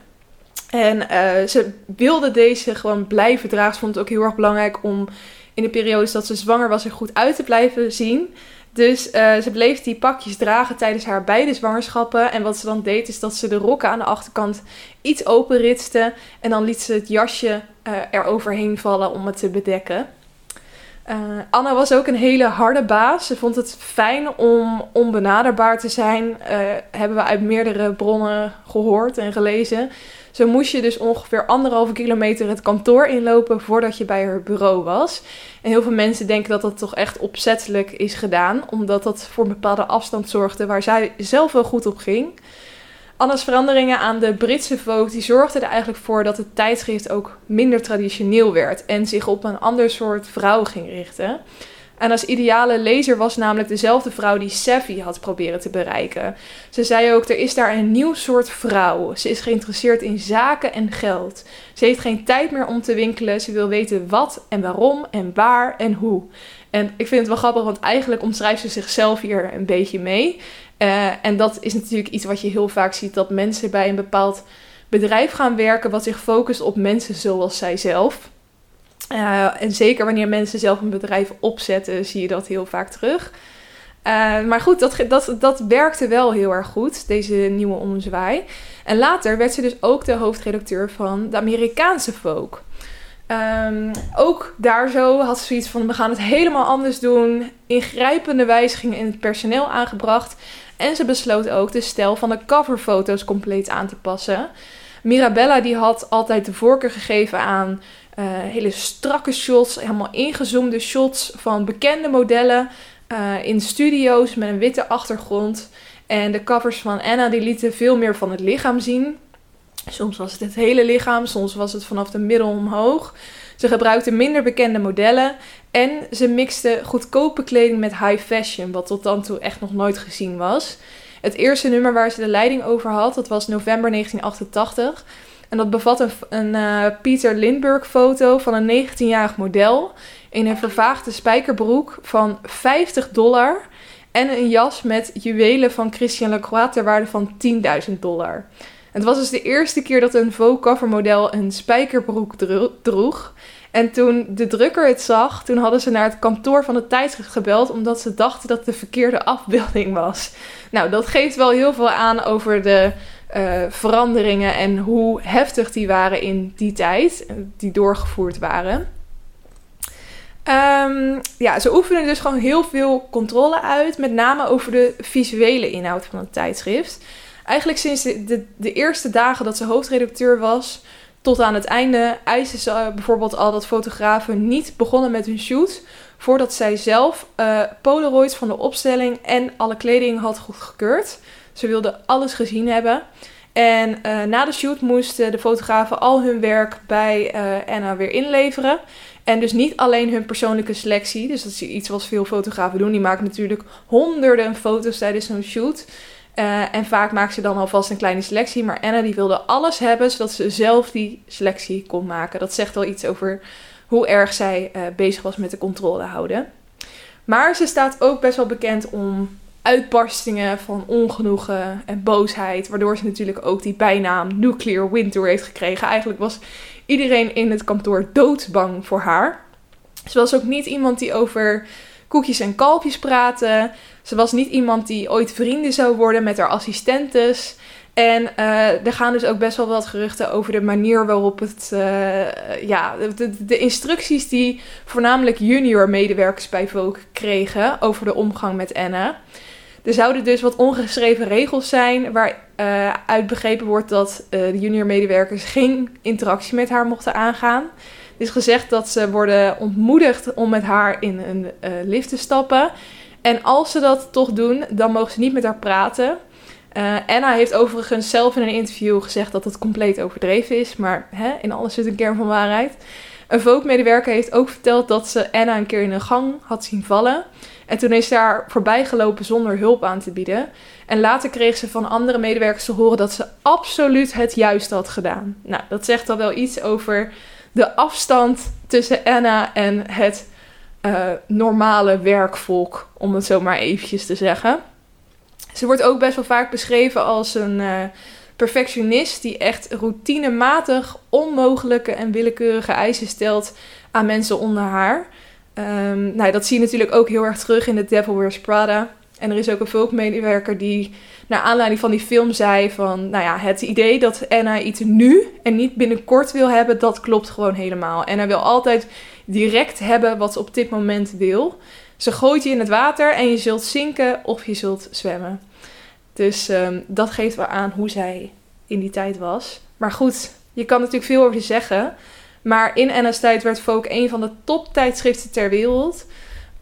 En uh, ze wilde deze gewoon blijven dragen. Ze vond het ook heel erg belangrijk om in de periodes dat ze zwanger was er goed uit te blijven zien. Dus uh, ze bleef die pakjes dragen tijdens haar beide zwangerschappen. En wat ze dan deed, is dat ze de rokken aan de achterkant iets openritste. En dan liet ze het jasje uh, eroverheen vallen om het te bedekken. Uh, Anna was ook een hele harde baas. Ze vond het fijn om onbenaderbaar te zijn. Uh, hebben we uit meerdere bronnen gehoord en gelezen. Zo moest je dus ongeveer anderhalve kilometer het kantoor inlopen voordat je bij haar bureau was. En heel veel mensen denken dat dat toch echt opzettelijk is gedaan, omdat dat voor een bepaalde afstand zorgde waar zij zelf wel goed op ging. Anna's veranderingen aan de Britse Vogue die zorgden er eigenlijk voor dat het tijdschrift ook minder traditioneel werd en zich op een ander soort vrouw ging richten. En als ideale lezer was namelijk dezelfde vrouw die Savvy had proberen te bereiken. Ze zei ook: er is daar een nieuw soort vrouw. Ze is geïnteresseerd in zaken en geld. Ze heeft geen tijd meer om te winkelen. Ze wil weten wat en waarom en waar en hoe. En ik vind het wel grappig, want eigenlijk omschrijft ze zichzelf hier een beetje mee. Uh, en dat is natuurlijk iets wat je heel vaak ziet: dat mensen bij een bepaald bedrijf gaan werken wat zich focust op mensen zoals zijzelf. Uh, en zeker wanneer mensen zelf een bedrijf opzetten, zie je dat heel vaak terug. Uh, maar goed, dat, dat, dat werkte wel heel erg goed, deze nieuwe omzwaai. En later werd ze dus ook de hoofdredacteur van de Amerikaanse Vogue. Um, ook daar zo had ze zoiets van: we gaan het helemaal anders doen. Ingrijpende wijzigingen in het personeel aangebracht. En ze besloot ook de stijl van de coverfoto's compleet aan te passen. Mirabella die had altijd de voorkeur gegeven aan uh, hele strakke shots, helemaal ingezoomde shots van bekende modellen uh, in studio's met een witte achtergrond. En de covers van Anna die lieten veel meer van het lichaam zien. Soms was het het hele lichaam, soms was het vanaf de middel omhoog. Ze gebruikte minder bekende modellen en ze mixte goedkope kleding met high fashion, wat tot dan toe echt nog nooit gezien was. Het eerste nummer waar ze de leiding over had, dat was november 1988. En dat bevat een, uh, Peter Lindbergh foto van een 19-jarig model in een vervaagde spijkerbroek van 50 dollar en een jas met juwelen van Christian Lacroix ter waarde van 10.000 dollar. Het was dus de eerste keer dat een Vogue covermodel een spijkerbroek droeg. En toen de drukker het zag, toen hadden ze naar het kantoor van het tijdschrift gebeld, omdat ze dachten dat het de verkeerde afbeelding was. Nou, dat geeft wel heel veel aan over de uh, veranderingen en hoe heftig die waren in die tijd, die doorgevoerd waren. Um, ja, ze oefenen dus gewoon heel veel controle uit, met name over de visuele inhoud van het tijdschrift. Eigenlijk sinds de, de, de eerste dagen dat ze hoofdredacteur was, tot aan het einde eisen ze uh, bijvoorbeeld al dat fotografen niet begonnen met hun shoot voordat zij zelf uh, Polaroids van de opstelling en alle kleding had goedgekeurd. Ze wilden alles gezien hebben. En uh, na de shoot moesten de fotografen al hun werk bij Anna weer inleveren. En dus niet alleen hun persoonlijke selectie. Dus dat is iets wat veel fotografen doen. Die maken natuurlijk honderden foto's tijdens zo'n shoot. Uh, en vaak maken ze dan alvast een kleine selectie. Maar Anna die wilde alles hebben, zodat ze zelf die selectie kon maken. Dat zegt wel iets over hoe erg zij uh, bezig was met de controle houden. Maar ze staat ook best wel bekend om uitbarstingen van ongenoegen en boosheid. Waardoor ze natuurlijk ook die bijnaam Nuclear Winter heeft gekregen. Eigenlijk was iedereen in het kantoor doodsbang voor haar. Ze was ook niet iemand die over koekjes en kalfjes praatte. Ze was niet iemand die ooit vrienden zou worden met haar assistentes. En uh, er gaan dus ook best wel wat geruchten over de manier waarop het. Uh, ja, de, instructies die voornamelijk junior medewerkers bij Vogue kregen over de omgang met Anna. Er zouden dus wat ongeschreven regels zijn waaruit uh, uit begrepen wordt dat de junior medewerkers geen interactie met haar mochten aangaan. Is gezegd dat ze worden ontmoedigd om met haar in een lift te stappen. En als ze dat toch doen, dan mogen ze niet met haar praten. Uh, Anna heeft overigens zelf in een interview gezegd dat het compleet overdreven is. Maar hè, in alles zit een kern van waarheid. Een Vogue-medewerker heeft ook verteld dat ze Anna een keer in een gang had zien vallen. En toen is ze daar voorbij gelopen zonder hulp aan te bieden. En later kreeg ze van andere medewerkers te horen dat ze absoluut het juiste had gedaan. Nou, dat zegt al wel iets over de afstand tussen Anna en het uh, normale werkvolk, om het zo maar eventjes te zeggen. Ze wordt ook best wel vaak beschreven als een uh, perfectionist die echt routinematig onmogelijke en willekeurige eisen stelt aan mensen onder haar. Um, nou, dat zie je natuurlijk ook heel erg terug in The Devil Wears Prada. En er is ook een volkmedewerker die naar aanleiding van die film zei van... Nou ja, het idee dat Anna iets nu en niet binnenkort wil hebben, dat klopt gewoon helemaal. Hij wil altijd direct hebben wat ze op dit moment wil. Ze gooit je in het water en je zult zinken of je zult zwemmen. Dus um, dat geeft wel aan hoe zij in die tijd was. Maar goed, je kan natuurlijk veel over zeggen. Maar in Anna's tijd werd Vogue een van de toptijdschriften ter wereld.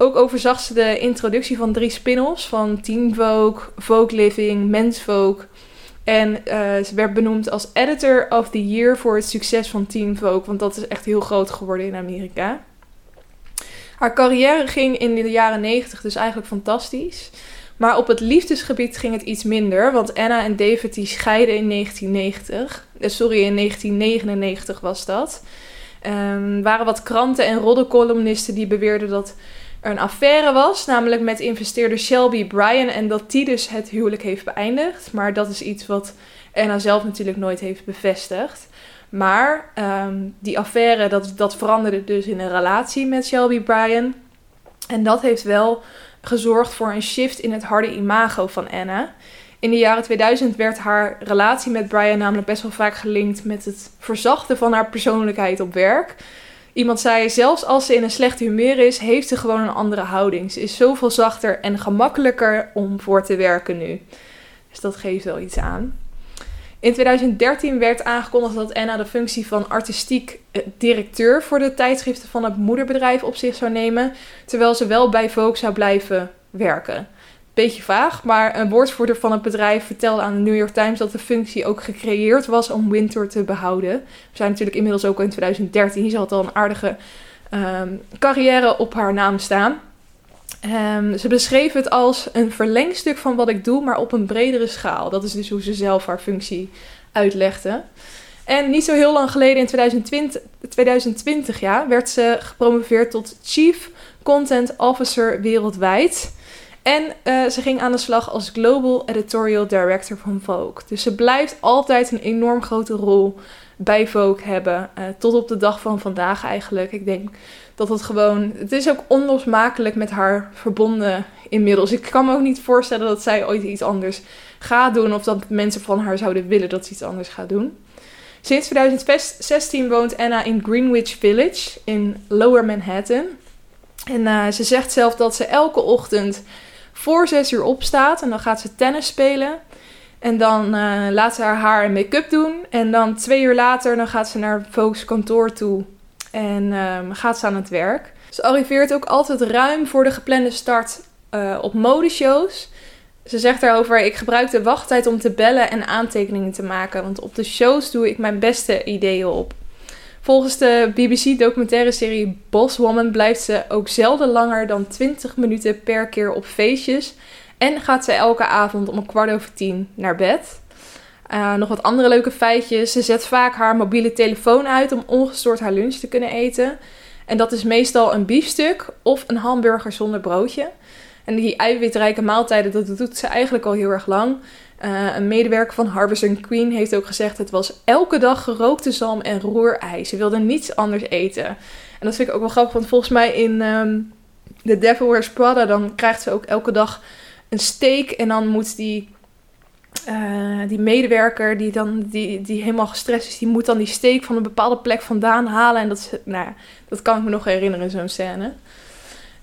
Ook overzag ze de introductie van drie spin-offs van Teen Vogue, Vogue Living, Men's Vogue. En uh, ze werd benoemd als Editor of the Year voor het succes van Teen Vogue, want dat is echt heel groot geworden in Amerika. Haar carrière ging in de jaren 90 dus eigenlijk fantastisch. Maar op het liefdesgebied ging het iets minder, want Anna en David die scheiden in 1990. Eh, sorry, in 1999 was dat. Um, waren wat kranten en roddelcolumnisten die beweerden dat er een affaire was, namelijk met investeerder Shelby Bryan en dat die dus het huwelijk heeft beëindigd. Maar dat is iets wat Anna zelf natuurlijk nooit heeft bevestigd. Maar um, die affaire, dat, dat veranderde dus in een relatie met Shelby Bryan. En dat heeft wel gezorgd voor een shift in het harde imago van Anna. In de jaren 2000 werd haar relatie met Brian namelijk best wel vaak gelinkt met het verzachten van haar persoonlijkheid op werk. Iemand zei, zelfs als ze in een slecht humeur is, heeft ze gewoon een andere houding. Ze is zoveel zachter en gemakkelijker om voor te werken nu. Dus dat geeft wel iets aan. In 2013 werd aangekondigd dat Anna de functie van artistiek eh, directeur voor de tijdschriften van het moederbedrijf op zich zou nemen, terwijl ze wel bij Vogue zou blijven werken. Beetje vaag, maar een woordvoerder van het bedrijf vertelde aan de New York Times dat de functie ook gecreëerd was om Winter te behouden. We zijn natuurlijk inmiddels ook in 2013. Ze had al een aardige um, carrière op haar naam staan. Um, ze beschreef het als een verlengstuk van wat ik doe, maar op een bredere schaal. Dat is dus hoe ze zelf haar functie uitlegde. En niet zo heel lang geleden, in 2020, 2020 ja, werd ze gepromoveerd tot Chief Content Officer wereldwijd. En uh, ze ging aan de slag als Global Editorial Director van Vogue. Dus ze blijft altijd een enorm grote rol bij Vogue hebben. Uh, tot op de dag van vandaag eigenlijk. Ik denk dat het gewoon. Het is ook onlosmakelijk met haar verbonden inmiddels. Ik kan me ook niet voorstellen dat zij ooit iets anders gaat doen. Of dat mensen van haar zouden willen dat ze iets anders gaat doen. Sinds 2016 woont Anna in Greenwich Village in Lower Manhattan. En uh, ze zegt zelf dat ze elke ochtend voor zes uur opstaat. En dan gaat ze tennis spelen. En dan uh, laat ze haar haar en make-up doen. En dan twee uur later dan gaat ze naar Vogue's kantoor toe. En um, gaat ze aan het werk. Ze arriveert ook altijd ruim voor de geplande start uh, op modeshows. Ze zegt daarover: Ik gebruik de wachttijd om te bellen en aantekeningen te maken. Want op de shows doe ik mijn beste ideeën op. Volgens de BBC-documentaire serie Boss Woman blijft ze ook zelden langer dan 20 minuten per keer op feestjes. En gaat ze elke avond om een kwart over tien naar bed. Uh, nog wat andere leuke feitjes. Ze zet vaak haar mobiele telefoon uit om ongestoord haar lunch te kunnen eten. En dat is meestal een biefstuk of een hamburger zonder broodje. En die eiwitrijke maaltijden, dat doet ze eigenlijk al heel erg lang. Uh, een medewerker van Harvest Queen heeft ook gezegd: het was elke dag gerookte zalm en roerei. Ze wilde niets anders eten. En dat vind ik ook wel grappig, want volgens mij in um, The Devil Wears Prada, dan krijgt ze ook elke dag een steak. En dan moet die, uh, die medewerker, die, dan, die, die helemaal gestrest is, die moet dan die steak van een bepaalde plek vandaan halen. En dat, is, nou, dat kan ik me nog herinneren, zo'n scène.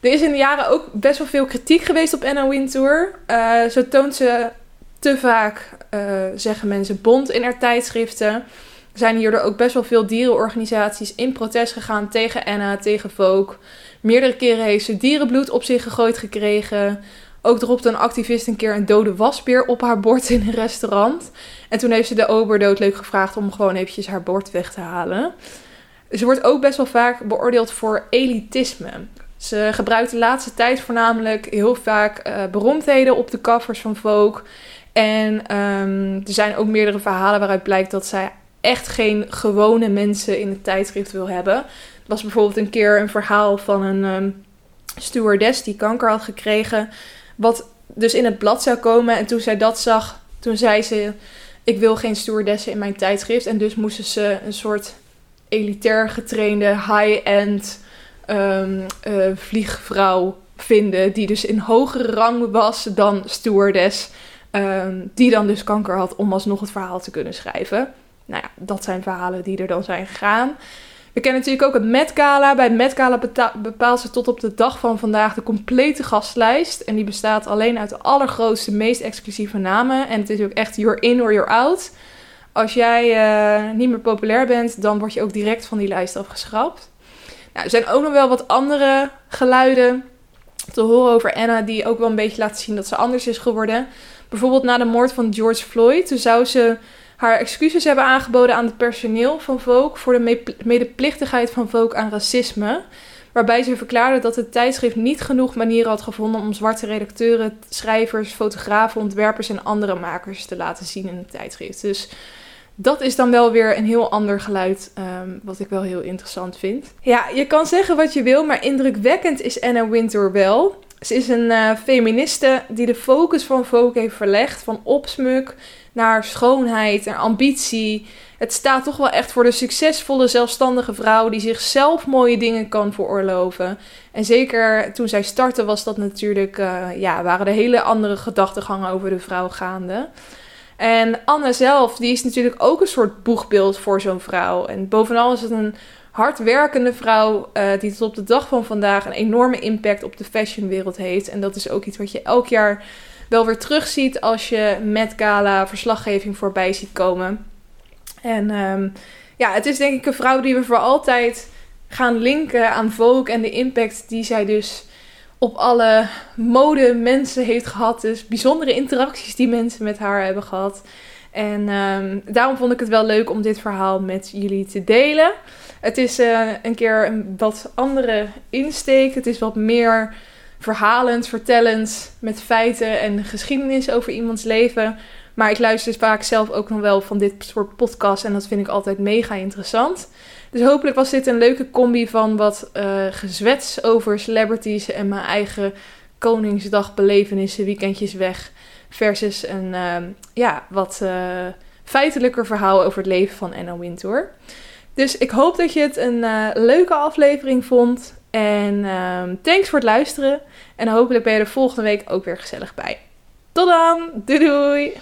Er is in de jaren ook best wel veel kritiek geweest op Anna Wintour. Uh, zo toont ze te vaak, uh, zeggen mensen, bond in haar tijdschriften. Zijn hierdoor ook best wel veel dierenorganisaties in protest gegaan tegen Anna, tegen Vogue. Meerdere keren heeft ze dierenbloed op zich gegooid gekregen. Ook dropte een activist een keer een dode wasbeer op haar bord in een restaurant. En toen heeft ze de ober doodleuk gevraagd om gewoon eventjes haar bord weg te halen. Ze wordt ook best wel vaak beoordeeld voor elitisme. Ze gebruikt de laatste tijd voornamelijk heel vaak uh, beroemdheden op de covers van Vogue. En um, er zijn ook meerdere verhalen waaruit blijkt dat zij echt geen gewone mensen in het tijdschrift wil hebben. Er was bijvoorbeeld een keer een verhaal van een um, stewardess die kanker had gekregen. Wat dus in het blad zou komen. En toen zij dat zag, toen zei ze: Ik wil geen stewardessen in mijn tijdschrift. En dus moesten ze een soort elitair getrainde, high-end um, uh, vliegvrouw vinden. Die dus in hogere rang was dan stewardess. Um, die dan dus kanker had om alsnog het verhaal te kunnen schrijven. Nou ja, dat zijn verhalen die er dan zijn gegaan. We kennen natuurlijk ook het Met Gala. Bij het Met Gala bepaalt ze tot op de dag van vandaag de complete gastlijst. En die bestaat alleen uit de allergrootste, meest exclusieve namen. En het is ook echt you're in or you're out. Als jij uh, niet meer populair bent, dan word je ook direct van die lijst afgeschrapt. Nou, er zijn ook nog wel wat andere geluiden te horen over Anna, die ook wel een beetje laten zien dat ze anders is geworden. Bijvoorbeeld na de moord van George Floyd, toen zou ze haar excuses hebben aangeboden aan het personeel van Vogue voor de medeplichtigheid van Vogue aan racisme. Waarbij ze verklaarde dat het tijdschrift niet genoeg manieren had gevonden om zwarte redacteuren, schrijvers, fotografen, ontwerpers en andere makers te laten zien in het tijdschrift. Dus dat is dan wel weer een heel ander geluid, um, wat ik wel heel interessant vind. Ja, je kan zeggen wat je wil, maar indrukwekkend is Anna Wintour wel. Ze is een uh, feministe die de focus van Vogue heeft verlegd van opsmuk naar schoonheid en ambitie. Het staat toch wel echt voor de succesvolle zelfstandige vrouw die zichzelf mooie dingen kan veroorloven. En zeker toen zij startte was dat natuurlijk, uh, ja, waren er hele andere gedachtegangen over de vrouw gaande. En Anne zelf, die is natuurlijk ook een soort boegbeeld voor zo'n vrouw. En bovenal is het een hardwerkende vrouw uh, die tot op de dag van vandaag een enorme impact op de fashionwereld heeft. En dat is ook iets wat je elk jaar wel weer terugziet als je met gala verslaggeving voorbij ziet komen. En um, ja, het is denk ik een vrouw die we voor altijd gaan linken aan Vogue en de impact die zij dus op alle mode mensen heeft gehad. Dus bijzondere interacties die mensen met haar hebben gehad. En um, daarom vond ik het wel leuk om dit verhaal met jullie te delen. Het is uh, een keer een wat andere insteek. Het is wat meer verhalend, vertellend, met feiten en geschiedenis over iemands leven. Maar ik luister vaak zelf ook nog wel van dit soort podcasts en dat vind ik altijd mega interessant. Dus hopelijk was dit een leuke combi van wat uh, gezwets over celebrities en mijn eigen Koningsdagbelevenissen, weekendjes weg. Versus een uh, ja, wat uh, feitelijker verhaal over het leven van Anna Wintour. Dus ik hoop dat je het een uh, leuke aflevering vond. En ehm, thanks voor het luisteren. En hopelijk ben je er volgende week ook weer gezellig bij. Tot dan! Doei doei!